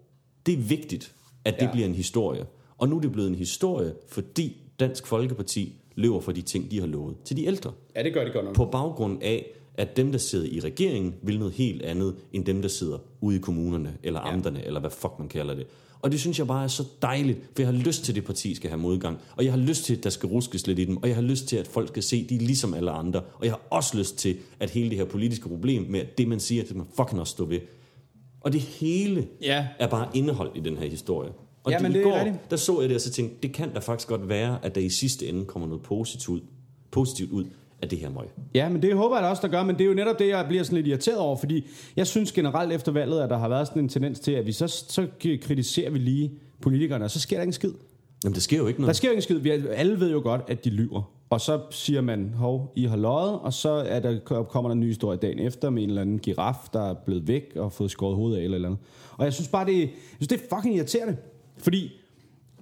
det er vigtigt, at det ja. bliver en historie. Og nu er det blevet en historie, fordi Dansk Folkeparti løber for de ting, de har lovet til de ældre. Ja, det gør det godt nok. På baggrund af, at dem, der sidder i regeringen, vil noget helt andet, end dem, der sidder ude i kommunerne, eller Ja. amterne, eller hvad fuck man kalder det. Og det synes jeg bare er så dejligt, for jeg har lyst til, at det parti skal have modgang. Og jeg har lyst til, at der skal ruskes lidt i dem. Og jeg har lyst til, at folk skal se, at de er ligesom alle andre. Og jeg har også lyst til, at hele det her politiske problem med, at det man siger, det man fucking også stå ved. Og det hele Ja. er bare indeholdt i den her historie. Og Ja, men i det er går, rigtigt. der så jeg det, og så tænkte, det kan da faktisk godt være, at der i sidste ende kommer noget positivt ud, positivt ud af det her møg. Ja, men det håber jeg da også, der gør, men det er jo netop det, jeg bliver sådan lidt irriteret over, fordi jeg synes generelt efter valget, at der har været sådan en tendens til, at vi så, så kritiserer vi lige politikerne, og så sker der ikke en skid. Jamen, der sker jo ikke Der noget. sker jo ikke en skid. Vi alle ved jo godt, at de lyver. Og så siger man, hov, I har løjet, og så er der, kommer der en ny historie dagen efter med en eller anden giraf, der er blevet væk og fået skåret hovedet af eller eller andet. Og jeg synes bare, det, jeg synes, det er fucking irriterende. Fordi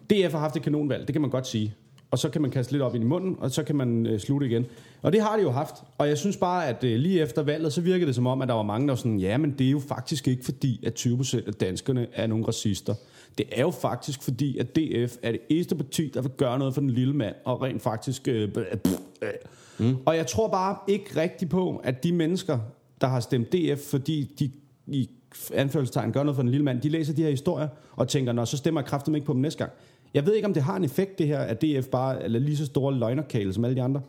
DF har haft et kanonvalg, det kan man godt sige. Og så kan man kaste lidt op ind i munden, og så kan man øh, slutte igen. Og det har de jo haft. Og jeg synes bare, at øh, lige efter valget, så virkede det som om, at der var mange, der var sådan, ja, men det er jo faktisk ikke fordi, at 20% af danskerne er nogle racister. Det er jo faktisk fordi, at DF er det eneste parti, der vil gøre noget for den lille mand, og rent faktisk... Øh, øh, mm. Og jeg tror bare ikke rigtigt på, at de mennesker, der har stemt DF, fordi de i anførselstegn gør noget for den lille mand, de læser de her historier og tænker, nå, så stemmer jeg kraftigt ikke på dem næste gang. Jeg ved ikke, om det har en effekt, det her, at DF bare er lige så store løgnerkale som alle de andre.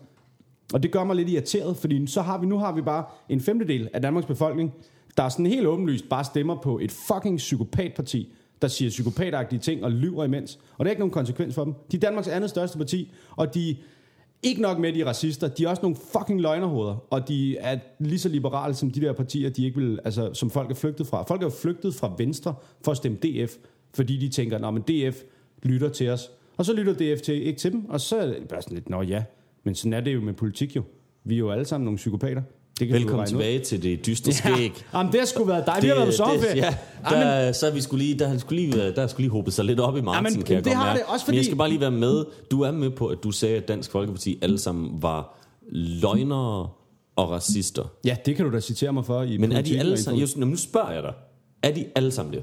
Og det gør mig lidt irriteret, fordi så har vi, nu har vi bare en femtedel af Danmarks befolkning, der er sådan helt åbenlyst bare stemmer på et fucking psykopatparti, der siger psykopatagtige ting og lyver imens. Og det er ikke nogen konsekvens for dem. De er Danmarks andet største parti, og de ikke nok med, at de er racister, de er også nogle fucking løgnerhoveder, og de er lige så liberale som de der partier, de ikke vil, altså, som folk er flygtet fra. Folk er jo flygtet fra Venstre for at stemme DF, fordi de tænker, at men DF lytter til os. Og så lytter DF til, ikke til dem, og så er det bare sådan lidt, nå ja, men sådan er det jo med politik jo. Vi er jo alle sammen nogle psykopater. Det kan Velkommen regne ud. tilbage til det dystre skæg. Ja, jamen, det har sgu været dig. Vi har været på sommerferie. ja, Jamen, der, så er vi skulle lige, der, skulle lige, der skulle lige hobet sig lidt op i Martin, Jamen, kan jeg det har mærke. det også, Men jeg fordi- skal bare lige være med. Du er med på, at du sagde, at Dansk Folkeparti alle sammen var løgnere og racister. Ja, det kan du da citere mig for i Men er de alle sammen... Just, nu spørger jeg dig. Er de alle sammen det?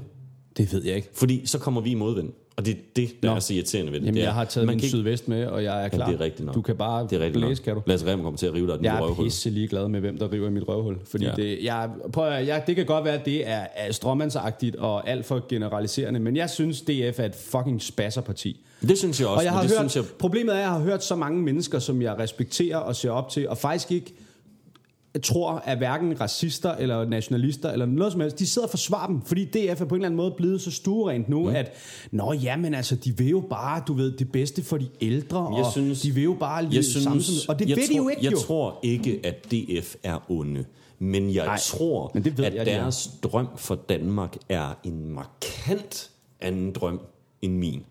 Det ved jeg ikke. Fordi så kommer vi i modvind. Og det er det, der Nå. er så irriterende ved det. Jamen, det er, jeg har taget man min ikke- sydvest med, og jeg er klar. Ja, det er rigtigt nok. Du kan bare det er rigtigt blæse, nok. kan du? Lasse Rem kommer til at rive dig den Jeg er røvhul. pisse ligeglad med, hvem der river i mit røvhul. Fordi Ja. det, jeg, prøv at, jeg, det kan godt være, at det er, er stråmandsagtigt og alt for generaliserende, men jeg synes, DF er et fucking spasserparti. Det synes jeg også. Og jeg har det hørt, synes jeg, problemet er, at jeg har hørt så mange mennesker, som jeg respekterer og ser op til, og faktisk ikke tror, at hverken racister eller nationalister eller noget som helst, de sidder og forsvarer dem, fordi DF er på en eller anden måde blevet så stuerent nu, mm. at nå ja, men altså, de vil jo bare, du ved, det bedste for de ældre, Jeg og synes- de vil jo bare synes, samfundet, og det tror, de jo ikke Jeg jo. tror ikke, at DF er onde. Men jeg Nej, tror, men det ved at jeg, de er. deres drøm for Danmark er en markant anden drøm end min.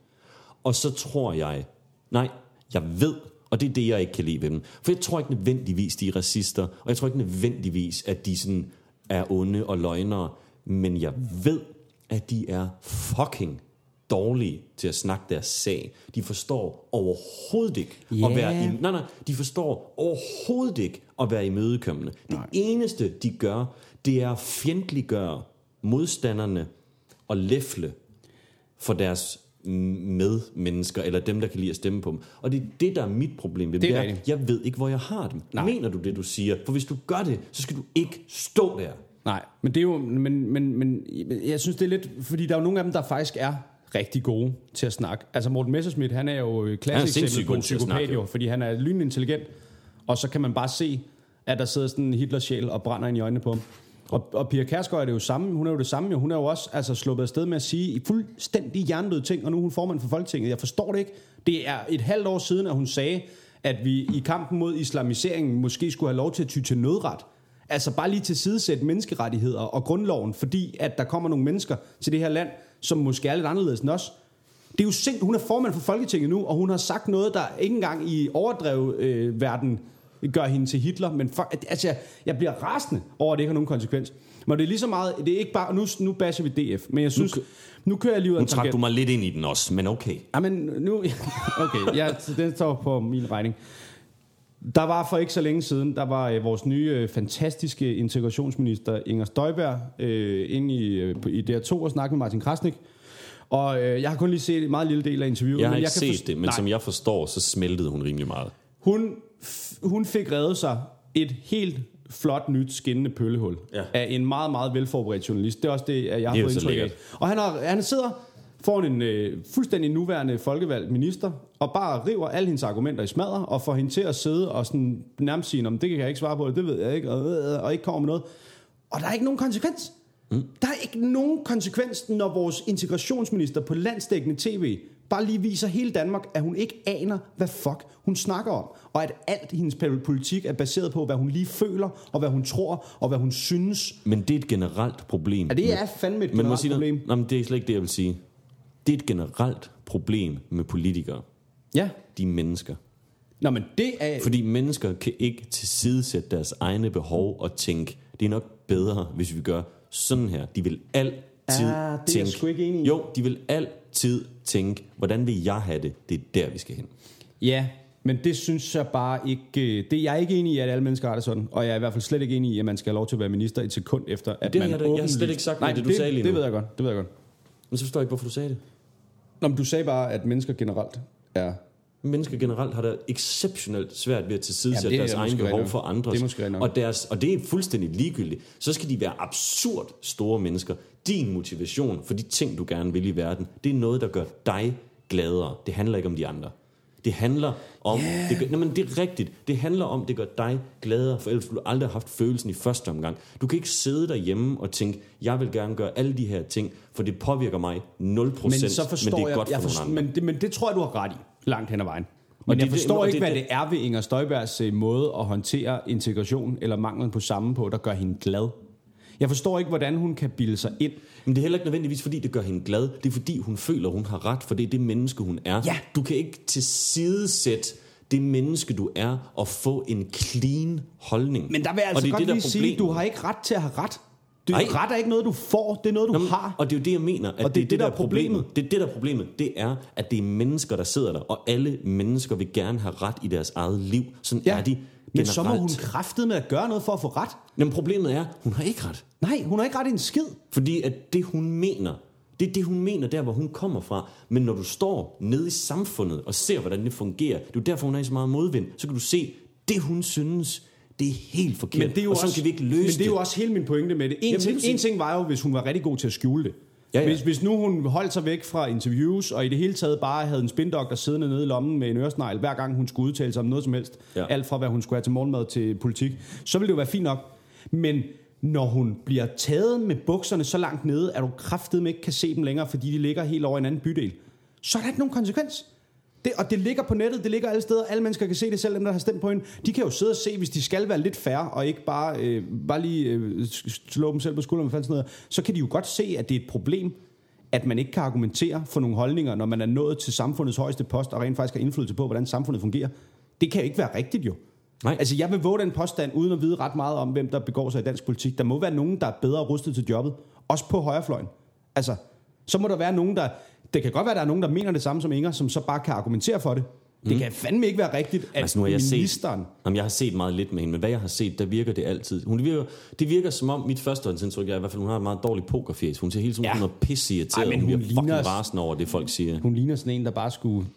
Og så tror jeg, nej, jeg ved, og det er det, jeg ikke kan lide ved dem. For jeg tror ikke nødvendigvis, de er racister, og jeg tror ikke nødvendigvis, at de sådan er onde og løgnere, men jeg ved, at de er fucking dårlige til at snakke deres sag. De forstår overhovedet ikke at Ja. være i, nej, nej, de forstår overhovedet ikke at være imødekommende. Det eneste, de gør, det er at fjendtliggøre modstanderne og læfle for deres medmennesker, eller dem, der kan lide at stemme på dem. Og det er det, der er mit problem. dem. Det er er, jeg ved ikke, hvor jeg har dem. Nej. Mener du det, du siger? For hvis du gør det, så skal du ikke stå der. Nej, men det er jo, men, men, men jeg synes, det er lidt, fordi der er jo nogle af dem, der faktisk er rigtig gode til at snakke. Altså Morten Messerschmidt, han er jo et klassisk sindssygt eksempel på en psykopat, jo. fordi han er lynintelligent, og så kan man bare se, at der sidder sådan en Hitler-sjæl og brænder ind i øjnene på ham. Og, og Pia Kærsgaard er det jo samme, hun er jo det samme, jo. hun er jo også altså, sluppet afsted med at sige i fuldstændig hjernedøde ting, og nu er hun formand for Folketinget. Jeg forstår det ikke. Det er et halvt år siden, at hun sagde, at vi i kampen mod islamiseringen måske skulle have lov til at ty til nødret. Altså bare lige til sidesætte menneskerettigheder og grundloven, fordi at der kommer nogle mennesker til det her land, som måske er lidt anderledes end os. Det er jo sind, hun er formand for Folketinget nu, og hun har sagt noget, der ikke engang i overdrevet øh, verden gør hende til Hitler, men for, altså, jeg, jeg bliver rasende over, at det ikke har nogen konsekvens. Men det er lige så meget, det er ikke bare, nu, nu basher vi DF, men jeg synes, nu, nu kører jeg lige ud af Nu trak du mig lidt ind i den også, men okay. Jamen, nu... Okay, ja, den står på min regning. Der var for ikke så længe siden, der var øh, vores nye øh, fantastiske integrationsminister Inger Støjberg øh, inde i, øh, i DR2 og snakke med Martin Krasnik. Og øh, jeg har kun lige set en meget lille del af interviewet. Jeg har men ikke kan set det, men Nej. som jeg forstår, så smeltede hun rimelig meget. Hun, hun fik reddet sig et helt flot nyt skinnende pøllehul Ja. af en meget, meget velforberedt journalist. Det er også det, jeg har Det fået indtryk af. Og han, har, han sidder foran en øh, fuldstændig nuværende folkevalgt minister, og bare river alle hendes argumenter i smadre, og får hende til at sidde og sådan nærmest sige, "Nå, men det kan jeg ikke svare på, det ved jeg ikke, og, øh, og ikke kommer med noget. Og der er ikke nogen konsekvens. Mm. Der er ikke nogen konsekvens, når vores integrationsminister på landsdækkende tv bare lige viser hele Danmark, at hun ikke aner, hvad fuck hun snakker om. Og at alt hendes politik er baseret på, hvad hun lige føler, og hvad hun tror, og hvad hun synes. Men det er et generelt problem. Ja, det er fandme et Men må sige problem. Noget? Nå, men det er slet ikke det, jeg vil sige. Det er et generelt problem med politikere. Ja. De er mennesker. Nå, men det er... Fordi mennesker kan ikke tilsidesætte deres egne behov og tænke, det er nok bedre, hvis vi gør sådan her. De vil altid Ah, det er jeg tænke... sgu ikke enig i. Jo, de vil altid tænke, hvordan vil jeg have det? Det er der, vi skal hen. Ja, men det synes jeg bare ikke... øh, Det, jeg er ikke enig i, at alle mennesker har det sådan. Og jeg er i hvert fald slet ikke enig i, at man skal have lov til at være minister et sekund efter, at Det man jeg da- jeg har åbenlyst- slet ikke sagt Nej, det, du det, sagde lige det nu. ved jeg godt. Det ved jeg godt. Men så forstår jeg ikke, hvorfor du sagde det. Nå, men du sagde bare, at mennesker generelt er... Mennesker generelt har det exceptionelt svært ved at tilsidesætte det er deres egen behov for andres. Det er og, deres, og det er fuldstændig ligegyldigt. Så skal de være absurd store mennesker. Din motivation for de ting, du gerne vil i verden, det er noget, der gør dig gladere. Det handler ikke om de andre. Det handler om... Yeah. Det, gør, nej, men det er rigtigt. Det handler om, det gør dig gladere, for ellers du aldrig have haft følelsen i første omgang. Du kan ikke sidde derhjemme og tænke, jeg vil gerne gøre alle de her ting, for det påvirker mig 0%, Men så forstår men det er jeg, godt jeg for forstår, andre. men, det, men det tror jeg, du har ret i, langt hen ad vejen. Men Og jeg det- det- forstår og ikke, det- hvad det- det er ved Inger Støjbergs øh, måde at håndtere integration eller manglen på samme på, der gør hende glad. Jeg forstår ikke, hvordan hun kan bilde sig ind. Men det er heller ikke nødvendigvis, fordi det gør hende glad. Det er fordi, hun føler, hun har ret, for det er det menneske, hun er. Ja. Du kan ikke tilsidesætte det menneske, du er, og få en clean holdning. Men der vil jeg Og altså det godt det, der lige sige, du har ikke ret til at have ret. Det, Nej. ret er ikke noget, du får. Det er noget, du Jamen, har. Og det er jo det, jeg mener. At Og det er det, der er problemet. Det er det, der er problemet. Det er, at det er mennesker, der sidder der. Og alle mennesker vil gerne have ret i deres eget liv. Sådan Ja. er de Men så må hun kræftet med at gøre noget for at få ret. Jamen problemet er, hun har ikke ret. Nej, hun har ikke ret i en skid. Fordi at det, hun mener, det er det, hun mener, der hvor hun kommer fra. Men når du står nede i samfundet og ser, hvordan det fungerer, det er jo derfor, hun er i så meget modvind, så kan du se, det hun synes, det er helt forkert. Men det er jo og sådan også, kan vi ikke løse men det er jo også hele min pointe med det. En, Jamen, ting, en ting var jo, hvis hun var rigtig god til at skjule det. Ja, ja. Hvis, hvis nu hun holdt sig væk fra interviews, og i det hele taget bare havde en spindoktor siddende nede i lommen med en øresnegl, hver gang hun skulle udtale sig om noget som helst, Ja. alt fra hvad hun skulle have til morgenmad til politik, så ville det jo være fint nok. Men når hun bliver taget med bukserne så langt nede, at du kraftedeme ikke kan se dem længere, fordi de ligger helt over i en anden bydel, så er der ikke nogen konsekvens. Det, og det ligger på nettet, det ligger alle steder. Alle mennesker kan se det selv, dem der har stemt på hende. De kan jo sidde og se, hvis de skal være lidt færre, og ikke bare, øh, bare lige øh, slå dem selv på skulderen, sådan noget, så kan de jo godt se, at det er et problem, at man ikke kan argumentere for nogle holdninger, når man er nået til samfundets højeste post, og rent faktisk har indflydelse på, hvordan samfundet fungerer. Det kan jo ikke være rigtigt jo. Nej. Altså jeg vil våge den påstand, uden at vide ret meget om, hvem der begår sig i dansk politik. Der må være nogen, der er bedre rustet til jobbet. Også på højrefløjen. Altså, så må der være nogen, der... Det kan godt være, der er nogen, der mener det samme som Inger, som så bare kan argumentere for det. Det kan fandme ikke være rigtigt, at Altså nu har jeg set, ministeren... jamen, jeg har set meget lidt med hende, men hvad jeg har set, der virker det altid. Hun virker, det virker som om, mit førstehåndsindtryk er i hvert fald, hun har et meget dårligt pokerfjes. Hun ser hele tiden, Ja. er pisse irriteret, Ej, men hun hun bliver fucking ligner- rasende over det, folk siger. Hun ligner sådan en, der bare skulle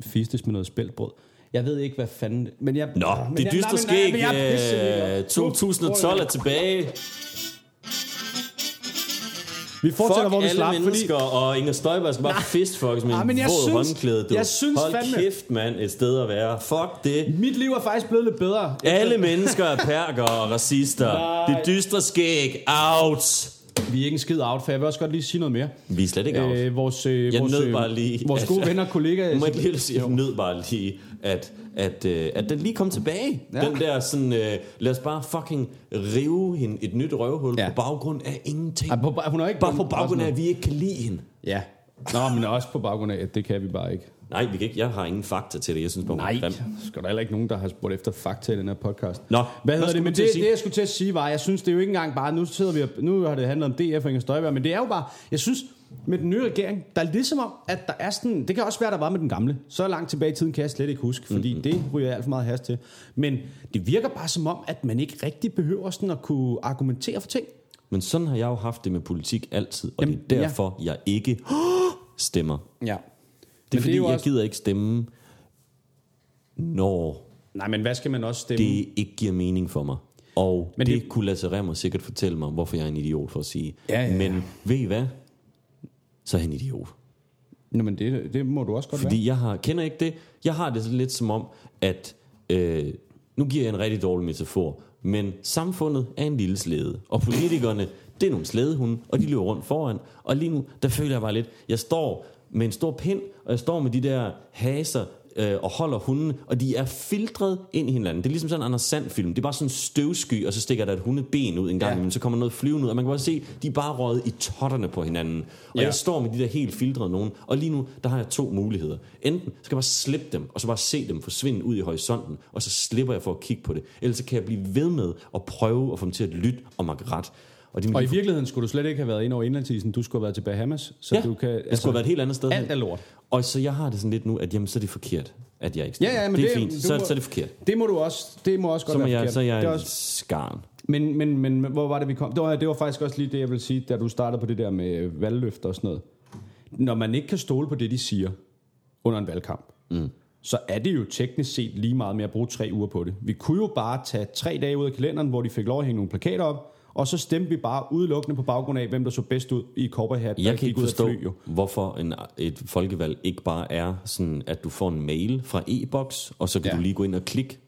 fistes med noget spæltbrød. Jeg ved ikke, hvad fanden... Men jeg, Nå, men det jeg- dystre skæg, men jeg er pisseligeglad. øh, 2012 er tilbage. Vi fortsætter, Fuck hvor vi alle slap, fordi... mennesker, og Inger Støjberg skal bare fistfuckes med en men jeg våd synes- håndklæde. Du. jeg synes Hold fandme- kæft, mand, et sted at være. Fuck det. Mit liv er faktisk blevet lidt bedre. Alle mennesker er perker og racister. Nej. Det dystre skæg, out. Vi er ikke en skid out, for jeg vil også godt lige sige noget mere. Vi er slet ikke out. Øh, vores, øh, Jeg vores, nød øh, bare lige... Vores gode venner og kollegaer... Må jeg lige sige, jeg nød bare lige, at, at, øh, at den lige kom tilbage. Ja. Ja. Den der sådan, øh, lad os bare fucking rive hende et nyt røvhul Ja. ja. på baggrund af ingenting. Ej, på, hun er ikke bare på baggrund af, at vi ikke kan lide hende. Ja. Nå, men også på baggrund af, at det kan vi bare ikke. Nej, vi kan ikke. Jeg har ingen fakta til det. Jeg synes bare, er Nej, grim. skal der heller ikke nogen, der har spurgt efter fakta i den her podcast. Nå, hvad hedder det? Men det, det, jeg skulle til at sige, var, jeg synes, det er jo ikke engang bare, nu sidder vi, og, nu har det handlet om DF og Inger Støjberg, men det er jo bare, jeg synes, med den nye regering, der er ligesom om, at der er sådan, det kan også være, der var med den gamle. Så langt tilbage i tiden kan jeg slet ikke huske, fordi Mhm. mm-hmm. det ryger jeg alt for meget hast til. Men det virker bare som om, at man ikke rigtig behøver sådan at kunne argumentere for ting. Men sådan har jeg jo haft det med politik altid, og Jamen, det er derfor, jeg ikke stemmer. Ja. Det er fordi, jeg gider ikke stemme, når Nej, men hvad skal man også stemme? det ikke giver mening for mig. Og Men Men det, det- kunne Lasse Remmer sikkert fortælle mig, hvorfor jeg er en idiot for at sige. Ja, ja, ja. Men ved I hvad? Så er en idiot. Nå, men det, det må du også godt være. Fordi jeg har, kender ikke det? Jeg har det lidt som om, at øh, nu giver jeg en rigtig dårlig metafor, men samfundet er en lille slæde, og politikerne, det er nogle slædehunde, og de løber rundt foran. Og lige nu, der føler jeg bare lidt, jeg står med en stor pind, og jeg står med de der haser, øh, og holder hunden, og de er filtret ind i hinanden. Det er ligesom sådan en Anders Sand-film. Det er bare sådan en støvsky, og så stikker der et hundeben ud en gang, Ja. ja. så kommer noget flyvende ud, og man kan bare se, de er bare røget i totterne på hinanden. Og Ja. jeg står med de der helt filtrede nogen, og lige nu, der har jeg to muligheder. Enten skal jeg bare slippe dem, og så bare se dem forsvinde ud i horisonten, og så slipper jeg for at kigge på det. Ellers så kan jeg blive ved med at prøve at få dem til at lytte og mig ret. Og, Og i virkeligheden skulle du slet ikke have været ind over indlandsisen. Du skulle have været til Bahamas. Så ja, du kan, jeg skulle have været et helt andet sted. Alt er lort. Og så jeg har det sådan lidt nu, at jamen, så er det forkert, at jeg ikke Ja, stemmer. ja, men det er det- fint, du så, må- så er det forkert. Det må du også, det må også godt Så, må være jeg, forkert. så er jeg det er også, skarn. men, men, men hvor var det, vi kom? Det var, det var faktisk også lige det, jeg vil sige, da du startede på det der med valgløfter og sådan noget. Når man ikke kan stole på det, de siger under en valgkamp, mm. så er det jo teknisk set lige meget med at bruge tre uger på det. Vi kunne jo bare tage tre dage ud af kalenderen, hvor de fik lov at hænge nogle plakater op, og så stemte vi bare udelukkende på baggrund af, hvem der så bedst ud i der Jeg kan ikke forstå, fly, jo. hvorfor en, et folkevalg ikke bare er sådan, at du får en mail fra e-boks, og så kan Ja. du lige gå ind og klikke.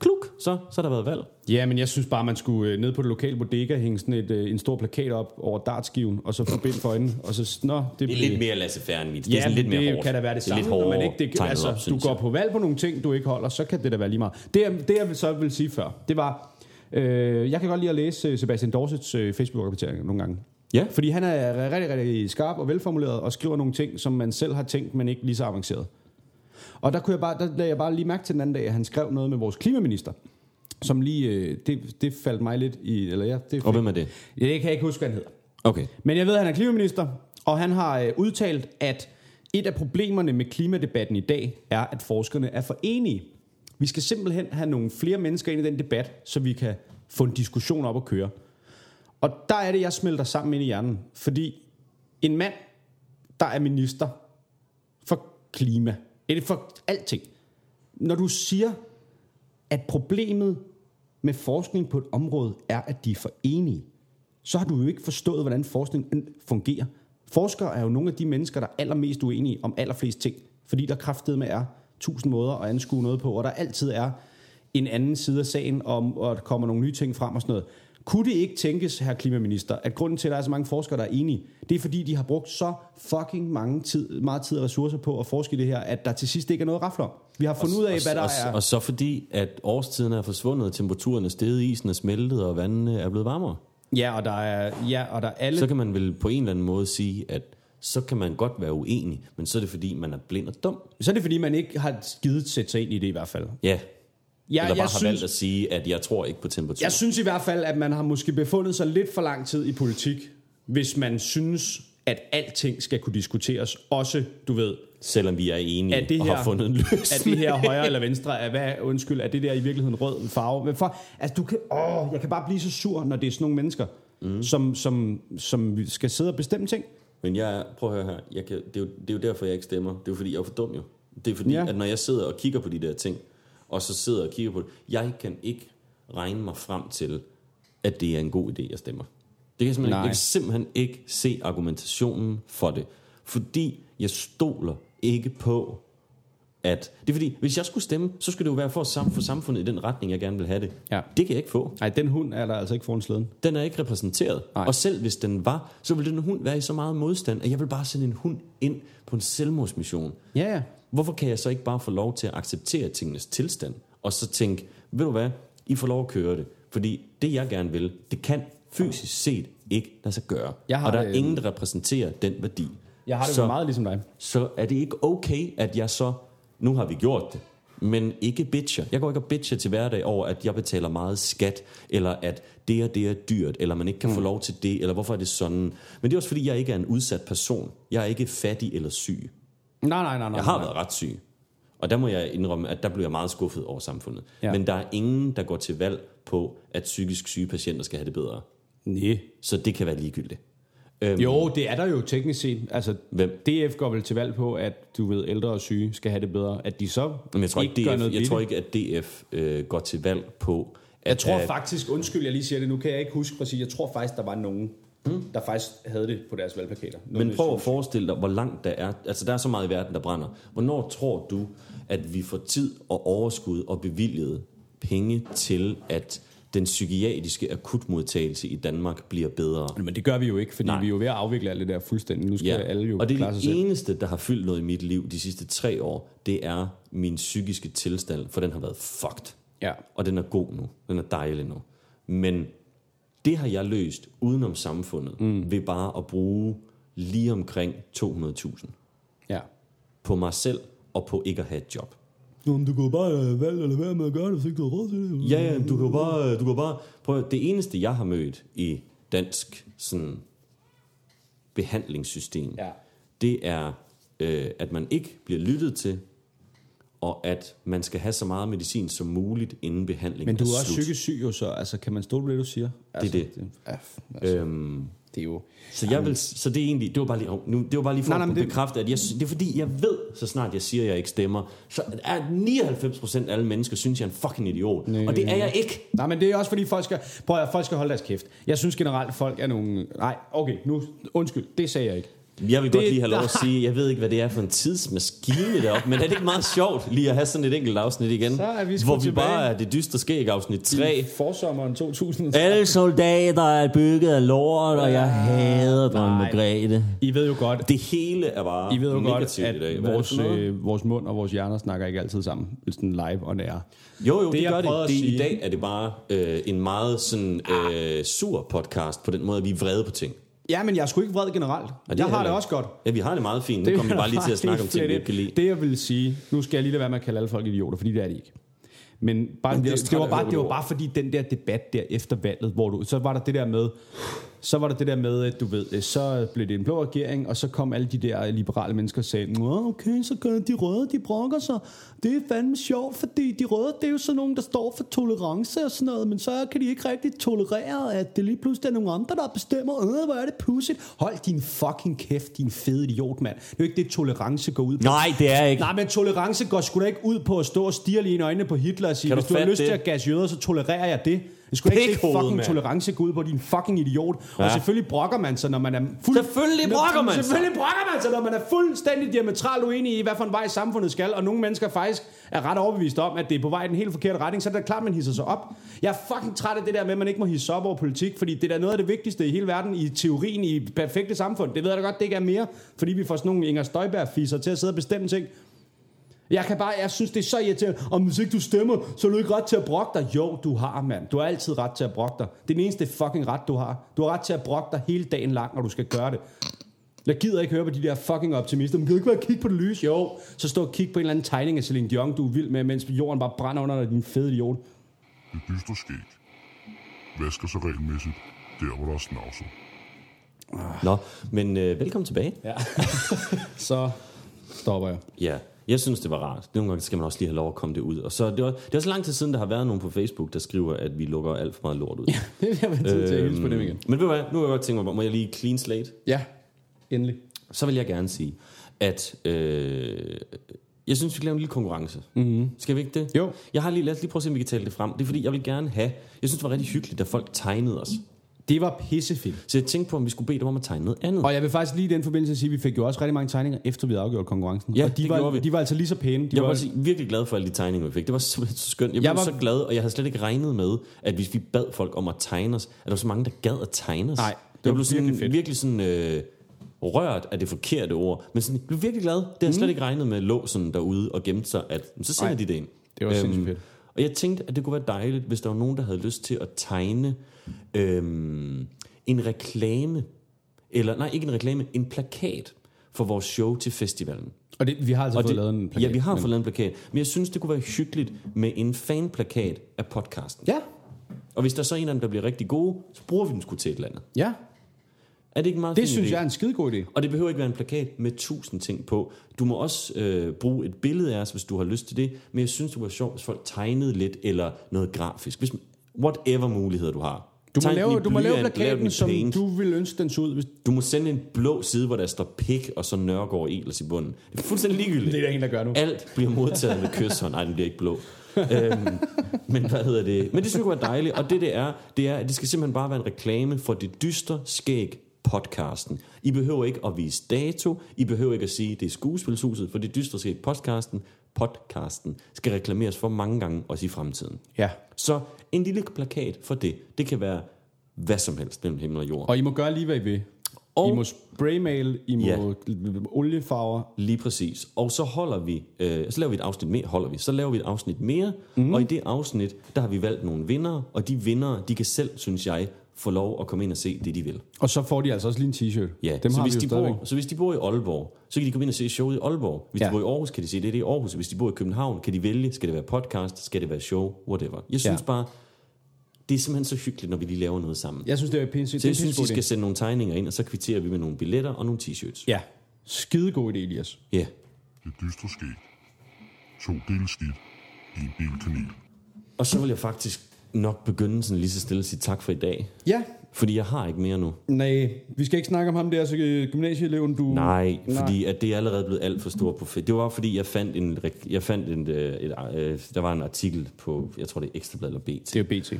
Kluk, så, så har der været valg. Ja, men jeg synes bare, man skulle øh, ned på det lokale bodega hænge sådan et, øh, en stor plakat op over dartskiven, og så forbinde for øjnene, og så... Nå, det, Det er blev- lidt mere laissez-faire end mit. Det Ja, er sådan lidt mere det hårdt. kan da være det er samme, lidt når man ikke... Det, altså, op, du går på valg på nogle ting, du ikke holder, så kan det da være lige meget. Det, jeg- det jeg så vil sige før, det var... Øh, jeg kan godt lide at læse øh, Sebastian Dorsets øh, Facebook-rapporteringer nogle gange. Ja. Fordi han er rigtig, rigtig skarp og velformuleret, og skriver nogle ting, som man selv har tænkt, men ikke lige så avanceret. Og der, kunne jeg bare, der lagde jeg bare lige mærke til den anden dag, at han skrev noget med vores klimaminister. som lige, øh, det, det faldt mig lidt i, eller ja, det, Og hvem er det? Ja, det kan jeg ikke huske, hvad han hedder. Okay. Men jeg ved, at han er klimaminister, og han har udtalt, at et af problemerne med klimadebatten i dag er, at forskerne er for enige. Vi skal simpelthen have nogle flere mennesker ind i den debat, så vi kan få en diskussion op at køre. Og der er det, jeg smelter sammen ind i hjernen. Fordi en mand, der er minister for klima, eller for alting. Når du siger, at problemet med forskning på et område er, at de er for enige, så har du jo ikke forstået, hvordan forskning øh, fungerer. Forskere er jo nogle af de mennesker, der er allermest uenige om allerflest ting, fordi der kraftedeme er tusind måder at anskue noget på, og der altid er en anden side af sagen, om, og der kommer nogle nye ting frem og sådan noget. Kunne det ikke tænkes, her klimaminister, at grunden til, at der er så mange forskere, der er enige, det er fordi, de har brugt så fucking mange tid, meget tid og ressourcer på at forske i det her, at der til sidst ikke er noget at rafle om. Vi har fundet ud af, og, hvad der og, er... Og så fordi, at årstiden er forsvundet, og temperaturen er steget, isen er smeltet, og vandene er blevet varmere. Ja, og der er, ja, og der er alle... Så kan man vel på en eller anden måde sige, at så kan man godt være uenig, men så er det fordi, man er blind og dum. Så er det fordi, man ikke har givet sætte sig ind i det i hvert fald. Ja, Ja, eller bare jeg, har synes, valgt at sige, at jeg tror ikke på temperatur. jeg synes i hvert fald, at man har måske befundet sig lidt for lang tid i politik, hvis man synes, at alting skal kunne diskuteres. Også, du ved, Selvom vi er enige Er det og her- har fundet en løsning. er det her højre eller venstre, er, hvad, undskyld, er det der i virkeligheden rød farve? Men for, altså, du kan, åh, jeg kan bare blive så sur, når det er sådan nogle mennesker, mm. som, som, som skal sidde og bestemme ting. Men jeg, prøv at høre her, jeg kan, det, er jo, det er jo derfor, jeg ikke stemmer. Det er jo fordi, jeg er for dum jo. Det er fordi, Ja. at når jeg sidder og kigger på de der ting, og så sidder og kigger på det, jeg kan ikke regne mig frem til, at det er en god idé, jeg stemmer. Det kan jeg, simpelthen, Nej. jeg kan simpelthen ikke se argumentationen for det. Fordi jeg stoler ikke på, at... Det er fordi, hvis jeg skulle stemme, så skulle det jo være for at sam- få samfundet i den retning, jeg gerne vil have det. Ja. Det kan jeg ikke få. Nej, den hund er der altså ikke foran slæden. Den er ikke repræsenteret. Nej. Og selv hvis den var, så ville den hund være i så meget modstand, at jeg vil bare sende en hund ind på en selvmordsmission. Ja, ja. Hvorfor kan jeg så ikke bare få lov til at acceptere tingenes tilstand? Og så tænke, ved du hvad, I får lov at køre det. Fordi det jeg gerne vil, det kan fysisk set ikke lade sig gøre. Jeg har og der er ingen, der repræsenterer den værdi. Jeg har det så, meget ligesom dig. så er det ikke okay, at jeg så, nu har vi gjort det, men ikke bitcher. Jeg går ikke og bitcher til hverdag over, at jeg betaler meget skat, eller at det og det er dyrt, eller man ikke kan mm. få lov til det, eller hvorfor er det sådan. Men det er også fordi, jeg ikke er en udsat person. Jeg er ikke fattig eller syg. Nej, nej, nej, nej. Jeg har nej. været ret syg. Og der må jeg indrømme, at der blev jeg meget skuffet over samfundet. Ja. Men der er ingen, der går til valg på, at psykisk syge patienter skal have det bedre. Nej. Så det kan være ligegyldigt. Øhm, Jo, det er der jo teknisk set. Altså, Hvem? DF går vel til valg på, at du ved, ældre og syge skal have det bedre. At de så Men jeg tror ikke, gør DF, noget jeg tror ikke at DF øh, går til valg på... At, Jeg tror at, faktisk, undskyld, jeg lige siger det, nu kan jeg ikke huske præcis, jeg tror faktisk, der var nogen, Hmm? der faktisk havde det på deres valgplakater. Men prøv at forestille dig, hvor langt der er. Altså, der er så meget i verden, der brænder. Hvornår tror du, at vi får tid og overskud og bevilget penge til, at den psykiatriske akutmodtagelse i Danmark bliver bedre? Men det gør vi jo ikke, fordi Nej. vi er jo ved at afvikle alt det der fuldstændig. Nu skal ja. alle jo og det er det eneste, der har fyldt noget i mit liv de sidste tre år, det er min psykiske tilstand, for den har været fucked. Ja. Og den er god nu. Den er dejlig nu. Men det har jeg løst udenom samfundet, mm. ved bare at bruge lige omkring 200.000 ja. på mig selv og på ikke at have et job. Nå, men du kan jo bare øh, valge eller være med at gøre det, hvis ikke du har råd til det. Ja, ja, du kan jo bare, du kan bare prøv, at- det eneste jeg har mødt i dansk sådan behandlingssystem, Ja. det er øh, at man ikke bliver lyttet til og at man skal have så meget medicin som muligt inden behandlingen Men du er er også slut. psykisk syg jo så, altså kan man stole på det, du siger? Altså, det. ja, altså, Øhm, det er jo... så jeg vil, så det er egentlig, det var bare lige, nu, det var bare lige for Nej, nej, at det, bekræfte, at jeg, det er fordi, jeg ved, så snart jeg siger, at jeg ikke stemmer, så er 99% af alle mennesker, synes jeg er en fucking idiot. Nej. Og det er jeg ikke. Nej, men det er også fordi, folk skal, prøv at, folk skal holde deres kæft. Jeg synes generelt, folk er nogle... Nej, okay, nu, undskyld, det sagde jeg ikke. Jeg vil Det- godt lige have lov at sige, jeg ved ikke, hvad det er for en tidsmaskine deroppe, men er det ikke meget sjovt lige at have sådan et enkelt afsnit igen? Så er vi hvor vi tilbage. bare er det dystre skæg afsnit 3. Forsommeren 2000. Alle soldater er bygget af lort, og jeg hader dronning. Margrethe. I ved jo godt, Det hele er bare I ved jo godt, at i dag. Hvad det vores, øh, vores mund og vores hjerner snakker ikke altid sammen. Sådan live og nær. Jo, jo, det, det, gør det. at det I dag er det bare øh, en meget sådan øh, sur podcast, på den måde, at vi er vrede på ting. Ja, men jeg er sgu ikke vred generelt. er jeg har det også godt. Ja, vi har det meget fint. Nu kommer vi bare lige til at snakke om ting, vi ikke kan lide. Det jeg vil sige, nu skal jeg lige lade være med at kalde alle folk idioter, fordi det er de ikke. Men bare, bliver det, også det, var bare, det var bare fordi den der debat der efter valget, hvor du, så var der det der med, så var der det der med, at du ved, så blev det en blå regering, og så kom alle de der liberale mennesker og sagde, Nå, okay, så gør de røde, de brokker sig. Det er fandme sjovt, fordi de røde, det er jo sådan nogen, der står for tolerance og sådan noget, men så kan de ikke rigtig tolerere, at det lige pludselig er nogle andre, der bestemmer, øh, hvor er det pudsigt. Hold din fucking kæft, din fede idiot, mand. Det er jo ikke det, tolerance går ud på. Nej, det er ikke. Nej, men tolerance går sgu da ikke ud på at stå og stirre lige i øjnene på Hitler og sige, hvis du har lyst det? til at gas jøder, så tolererer jeg det. Det skulle ikke fucking mand. tolerance gå ud på, din fucking idiot. Ja. Og selvfølgelig brokker man sig, når man er fuld... Selvfølgelig brokker man sig. Selvfølgelig brokker man sig, når man er fuldstændig diametralt uenig i, hvad for en vej samfundet skal. Og nogle mennesker faktisk er ret overbevist om, at det er på vej i den helt forkerte retning. Så er det klart, man hisser sig op. Jeg er fucking træt af det der med, at man ikke må hisse op over politik. Fordi det er da noget af det vigtigste i hele verden, i teorien, i perfekte samfund. Det ved jeg da godt, det ikke er mere. Fordi vi får sådan nogle Inger Støjberg-fisser til at sidde og bestemme ting. Jeg kan bare, jeg synes, det er så irriterende. Om hvis ikke du stemmer, så har du ikke ret til at brokke dig. Jo, du har, mand. Du har altid ret til at brokke dig. Det er den eneste fucking ret, du har. Du har ret til at brokke dig hele dagen lang, når du skal gøre det. Jeg gider ikke høre på de der fucking optimister. Man kan ikke bare kigge på det lys. Jo, så stå og kigge på en eller anden tegning af Celine Dion, du er vild med, mens jorden bare brænder under dig, din fede idiot. Det dystre skæg. Vasker sig regelmæssigt, der hvor der er snavset. Nå, men øh, velkommen tilbage. Ja. så stopper jeg. Ja, jeg synes, det var rart. Nogle gange skal man også lige have lov at komme det ud. Og så, det, var, det er så lang tid siden, der har været nogen på Facebook, der skriver, at vi lukker alt for meget lort ud. Det vil jeg til at hilse på dem Øhm, igen. Men ved du hvad, nu har jeg godt tænkt mig, må jeg lige clean slate? Ja, endelig. Så vil jeg gerne sige, at øh, jeg synes, vi kan lave en lille konkurrence. Mm-hmm. Skal vi ikke det? Jo. Jeg har lige, lad os lige prøve at se, om vi kan tale det frem. Det er fordi, jeg vil gerne have, jeg synes, det var rigtig hyggeligt, da folk tegnede os. Det var pissefedt. Så jeg tænkte på, om vi skulle bede dem om at tegne noget andet. Og jeg vil faktisk lige i den forbindelse sige, at vi fik jo også rigtig mange tegninger, efter vi havde afgjort konkurrencen. Ja, og de det var, vi. de var altså lige så pæne. De Jeg var, var også virkelig glad for alle de tegninger, vi fik. Det var simpelthen så skønt. Jeg blev Jeg var... så glad, og jeg havde slet ikke regnet med, at hvis vi bad folk om at tegne os, at der var så mange, der gad at tegne os. Nej, det jeg var blev sådan, virkelig fedt. virkelig sådan øh, rørt af det forkerte ord. Men sådan, jeg blev virkelig glad. Det har jeg slet ikke regnet med, lå sådan derude og gemte sig, at så sender Mm. Nej, de det ind. det var sindssygt fedt. Og jeg tænkte, at det kunne være dejligt, hvis der var nogen, der havde lyst til at tegne øhm, en reklame, eller nej, ikke en reklame, en plakat for vores show til festivalen. og det, vi har altså Og fået det, lavet en plakat. Ja, vi har men- fået lavet en plakat. Men jeg synes, det kunne være hyggeligt med en fanplakat af podcasten. Ja, Og hvis der så er en af dem, der bliver rigtig gode, så bruger vi den sgu til et eller andet. ja. Er det ikke meget Det synes idé? jeg er en skidegod idé. Og det behøver ikke være en plakat med tusind ting på. Du må også øh, bruge et billede af os, hvis du har lyst til det. Men jeg synes, det var sjovt, hvis folk tegnede lidt, eller noget grafisk. Hvis, whatever muligheder du har. Du må, lave, du må lave plakaten, i som paint. du vil ønske den så ud. Hvis... Du må sende en blå side, hvor der står pik, og så Nørgaard Elers i bunden. Det er fuldstændig ligegyldigt. Det er der ingen, der gør nu. Alt bliver modtaget med kysshånd. Nej, den bliver ikke blå. øhm, men hvad hedder det? Men det synes jeg var dejligt. Og det det er, det er, at det skal simpelthen bare være en reklame for det dystre skæg podcasten. I behøver ikke at vise dato. I behøver ikke at sige, at det er skuespilshuset, for det dystre skæg podcasten, podcasten skal reklameres for mange gange, også i fremtiden. Ja. Så en lille plakat for det, det kan være hvad som helst mellem himmel og jord. Og I må gøre lige, hvad I vil. Og- I må spraymale, I må Ja. oliefarver. Lige præcis. Og så holder vi, øh, så laver vi et afsnit mere, holder vi, så laver vi et afsnit mere, mm. og i det afsnit, der har vi valgt nogle vinder, og de vinder, de kan selv, synes jeg, få lov at komme ind og se det, de vil. Og så får de altså også lige en t-shirt. Ja, Dem så, har hvis vi de stadigvæk. bor, så hvis de bor i Aalborg, så kan de komme ind og se showet i Aalborg. Hvis ja. De bor i Aarhus, kan de se det, det er i Aarhus. Hvis de bor i København, kan de vælge, skal det være podcast, skal det være show, whatever. Jeg synes Ja. bare, det er simpelthen så hyggeligt, når vi lige laver noget sammen. Jeg synes, det er pænt. Så jeg synes, I skal sende nogle tegninger ind, og så kvitterer vi med nogle billetter og nogle t-shirts. Ja. Skidegod idé, Elias. Ja. Det dystre skæg. To dele skidt. En del kanel. Og så vil jeg faktisk nok begynde sådan lige så stille at sige tak for i dag. Ja. Fordi jeg har ikke mere nu. Nej, vi skal ikke snakke om ham der, så øh, gymnasieeleven, du... Nej, fordi at det er allerede blevet alt for stort på. Det var fordi, jeg fandt en, jeg fandt en, øh, et, øh, der var en artikel på, jeg tror det er Ekstrablad eller BT, Det er BT.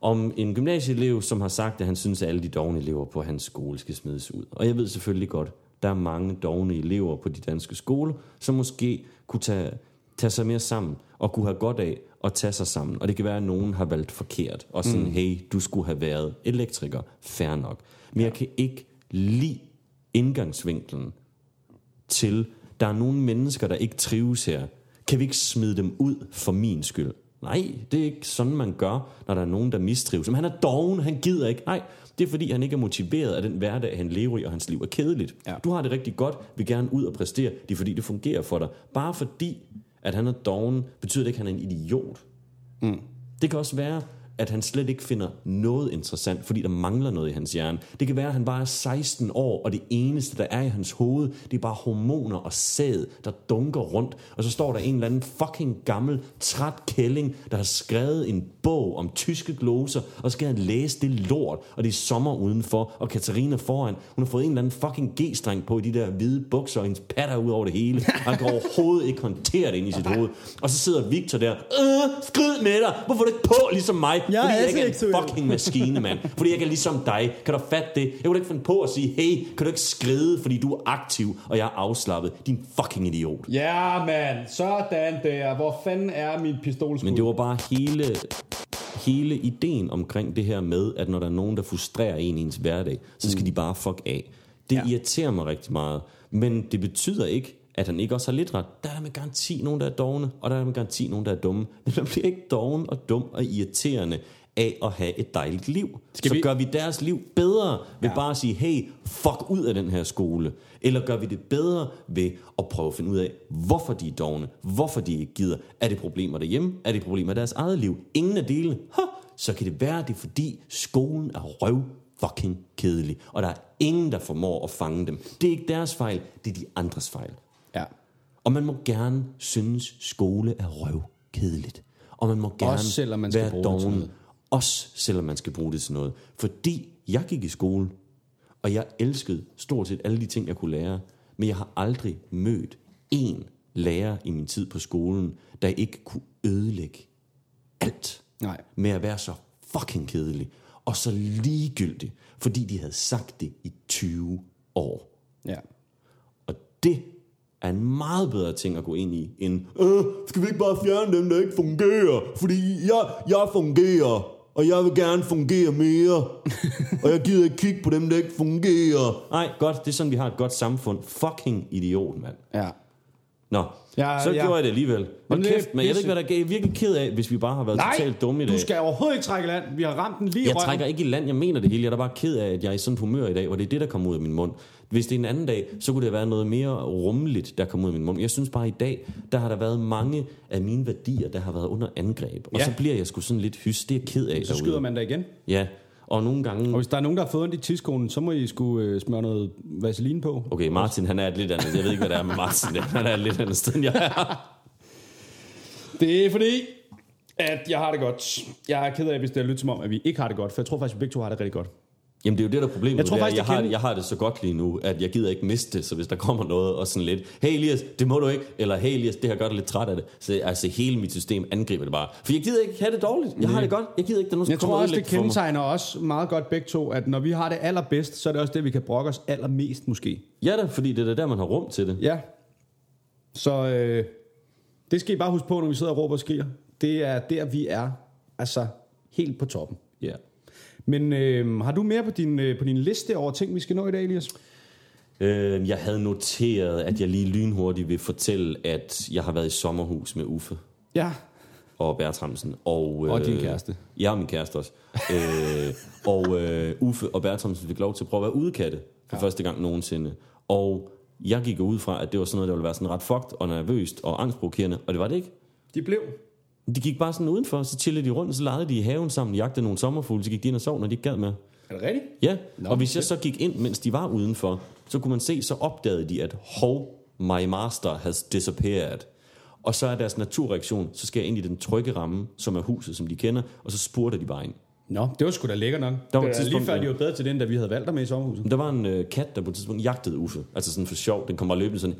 om en gymnasieelev, som har sagt, at han synes, at alle de dogne elever på hans skole skal smides ud. Og jeg ved selvfølgelig godt, der er mange dogne elever på de danske skoler, som måske kunne tage, tage sig mere sammen, og kunne have godt af at tage sig sammen. Og det kan være, at nogen har valgt forkert, og sådan, mm. hey, du skulle have været elektriker, fair nok. Men jeg kan ikke lide indgangsvinklen til, der er nogle mennesker, der ikke trives her. Kan vi ikke smide dem ud for min skyld? Nej, det er ikke sådan, man gør, når der er nogen, der mistrives. Men han er doven, han gider ikke. Nej, det er fordi, han ikke er motiveret af den hverdag, han lever i, og hans liv er kedeligt. Ja. Du har det rigtig godt, vil gerne ud og præstere. Det er fordi, det fungerer for dig. Bare fordi, at han er doven, betyder det ikke, at han er en idiot. Mm. Det kan også være, at han slet ikke finder noget interessant, fordi der mangler noget i hans hjerne. Det kan være, at han bare er 16 år, og det eneste, der er i hans hoved, det er bare hormoner og sæd, der dunker rundt. Og så står der en eller anden fucking gammel, træt kælling, der har skrevet en bog om tyske gloser, og skal han læse det lort, og det er sommer udenfor, og Katarina foran, hun har fået en eller anden fucking G-streng på i de der hvide bukser, og hendes patter ud over det hele. Og han kan overhovedet ikke håndtere det ind i sit hoved. Og så sidder Victor der, øh, skrid med dig, hvorfor er du ikke på ligesom mig? Jeg Fordi er jeg ikke er en seksuel. fucking maskine, mand. Fordi jeg ikke er ligesom dig. Kan du fatte det? Jeg kunne ikke finde på at sige, hey, kan du ikke skride, fordi du er aktiv, og jeg er afslappet. Din fucking idiot. Ja, mand. Sådan der. Hvor fanden er min pistolskud? Men det var bare hele, hele ideen omkring det her med, at når der er nogen, der frustrerer en i ens hverdag, så skal mm. de bare fuck af. Det ja. irriterer mig rigtig meget. Men det betyder ikke, at han ikke også har lidt ret. Der er der med garanti nogen, der er dogne, og der er der med garanti nogen, der er dumme. Men man bliver ikke doven og dum og irriterende af at have et dejligt liv. Skal så vi- gør vi deres liv bedre ved Ja. ja. bare at sige, hey, fuck ud af den her skole. Eller gør vi det bedre ved at prøve at finde ud af, hvorfor de er dogne, hvorfor de ikke gider. Er det problemer derhjemme? Er det problemer i deres eget liv? Ingen af delene. Ha! Så kan det være, det er fordi skolen er røv fucking kedelig. Og der er ingen, der formår at fange dem. Det er ikke deres fejl, det er de andres fejl. Ja. Og man må gerne synes, skole er røv kedeligt. Og man må gerne Også selvom man skal være bruge det til doven. noget. Også selvom man skal bruge det til noget. Fordi jeg gik i skole, og jeg elskede stort set alle de ting, jeg kunne lære. Men jeg har aldrig mødt en lærer i min tid på skolen, der ikke kunne ødelægge alt Nej. med at være så fucking kedelig og så ligegyldig, fordi de havde sagt det i 20 år. Ja. Og det er en meget bedre ting at gå ind i, end, øh, skal vi ikke bare fjerne dem, der ikke fungerer? Fordi jeg, jeg fungerer, og jeg vil gerne fungere mere. og jeg gider ikke kigge på dem, der ikke fungerer. Nej, godt, det er sådan, vi har et godt samfund. Fucking idiot, mand. Ja. Nå, Ja, så ja. gjorde jeg det alligevel. Hold er kæft, men jeg ved ikke, hvad der gav. Jeg er virkelig ked af, hvis vi bare har været Nej, totalt dumme i dag. du skal overhovedet ikke trække land. Vi har ramt den lige Jeg røven. trækker ikke i land, jeg mener det hele. Jeg er da bare ked af, at jeg er i sådan humør i dag, hvor det er det, der kommer ud af min mund. Hvis det er en anden dag, så kunne det være noget mere rummeligt, der kommer ud af min mund. Jeg synes bare, i dag, der har der været mange af mine værdier, der har været under angreb. Og Ja. så bliver jeg sgu sådan lidt hys. Det er jeg ked af Så derude. skyder man dig igen. Ja, og nogle gange... Og hvis der er nogen, der har fået ondt i tidskonen, så må I skulle øh, smøre noget vaseline på. Okay, Martin, han er et lidt andet. Jeg ved ikke, hvad det er med Martin. Han er et lidt andet sted, end jeg er. Det er fordi, at jeg har det godt. Jeg er ked af, hvis det er lyttet som om, at vi ikke har det godt, for jeg tror faktisk, at vi begge to har det rigtig godt. Jamen det er jo det, der er problemet. Jeg tror er, faktisk, jeg, har, jeg har det så godt lige nu, at jeg gider ikke miste det, så hvis der kommer noget og sådan lidt, hey Elias, det må du ikke, eller hey Elias, det har gør dig lidt træt af det. Så altså hele mit system angriber det bare. For jeg gider ikke have det dårligt. Jeg har det godt. Jeg gider ikke, der er nogen, Jeg tror og også, det kendetegner os meget godt begge to, at når vi har det allerbedst, så er det også det, vi kan brokke os allermest måske. Ja da, fordi det er der, man har rum til det. Ja. Så øh, det skal I bare huske på, når vi sidder og råber og skriger. Det er der, vi er. Altså helt på toppen. Ja. Men øh, har du mere på din, øh, på din liste over ting, vi skal nå i dag, Elias? Øh, jeg havde noteret, at jeg lige lynhurtigt vil fortælle, at jeg har været i sommerhus med Uffe Ja. og Bertramsen. Og, øh, Og din kæreste. Ja, og min kæreste også. øh, og øh, Uffe og Bertramsen fik lov til at prøve at være udekatte for ja. første gang nogensinde. Og jeg gik ud fra, at det var sådan noget, der ville være sådan ret fucked og nervøst og angstprovokerende, og det var det ikke. De blev. De gik bare sådan udenfor, så chillede de rundt, så legede de i haven sammen, jagtede nogle sommerfugle, så gik de ind og sov, når de ikke gad med. Er det rigtigt? Ja, Nå, og hvis jeg så gik ind, mens de var udenfor, så kunne man se, så opdagede de, at hov, my master has disappeared. Og så er deres naturreaktion, så skal jeg ind i den trygge ramme, som er huset, som de kender, og så spurgte de bare ind. Nå, det var sgu da lækkert nok. Der var det et er lige før, de var bedre til den, da vi havde valgt dig med i sommerhuset. Der var en øh, kat, der på et tidspunkt jagtede Uffe. Altså sådan for sjov. Den kom bare løbende sådan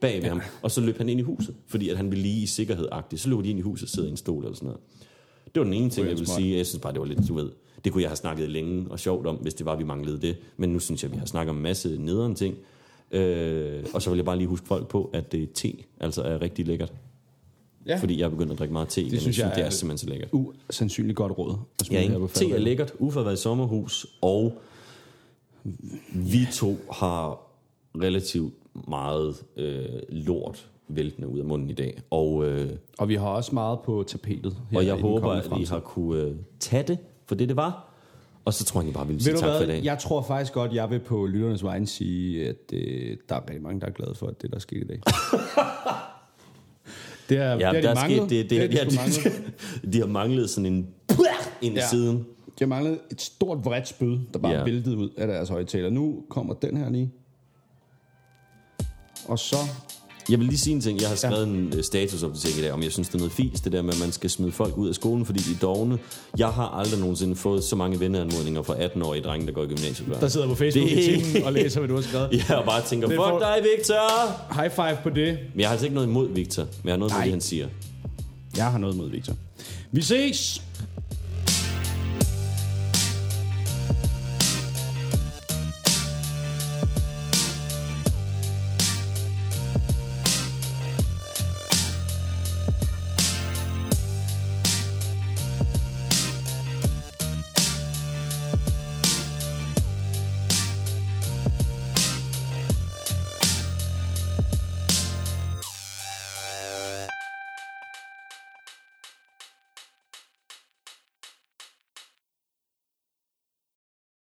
bag ved ja. ham. Og så løb han ind i huset, fordi at han ville lige i sikkerhed -agtigt. Så løb de ind i huset og sidder i en stol eller sådan noget. Det var den ene ting, var jeg ville sige. Jeg synes bare, det var lidt, du ved, det kunne jeg have snakket længe og sjovt om, hvis det var, vi manglede det. Men nu synes jeg, vi har snakket om en masse nederen ting. Øh, og så vil jeg bare lige huske folk på, at det te altså er rigtig lækkert. Ja. Fordi jeg er begyndt at drikke meget te. Det synes jeg det er er- simpelthen så lækkert. Usandsynligt godt råd. at Ja, ikke? te er lækkert. Uffe har været i sommerhus, og vi to har relativt meget øh, lort væltende ud af munden i dag. Og, øh, Og vi har også meget på tapetet. her og jeg håber, at I har kunne øh, tage det for det, det var. Og så tror jeg, I bare vil sige Ved tak for i dag. Jeg tror faktisk godt, jeg vil på lytternes vegne sige, at øh, der er rigtig mange, der er glade for at det, der er sket i dag. Det er, Ja, det er der de manglet. sket, det, det, det, er ja, de, har manglet sådan en ind i Ja. siden. de har manglet et stort vredt spyd, der bare ja. væltede ud af deres højtaler. Nu kommer den her lige. Og så... Jeg vil lige sige en ting. Jeg har skrevet ja. en øh, statusopdatering i dag, om jeg synes, det er noget fis, det der med, at man skal smide folk ud af skolen, fordi de er dogne. Jeg har aldrig nogensinde fået så mange venneanmodninger fra 18-årige drenge, der går i gymnasiet. Der sidder på Facebook Det- i timen og læser, hvad du har skrevet. Jeg bare tænker, fuck får- dig, Victor! High five på det. Men jeg har altså ikke noget imod Victor, men jeg har noget Nej. det, han siger. Jeg har noget mod Victor. Vi ses!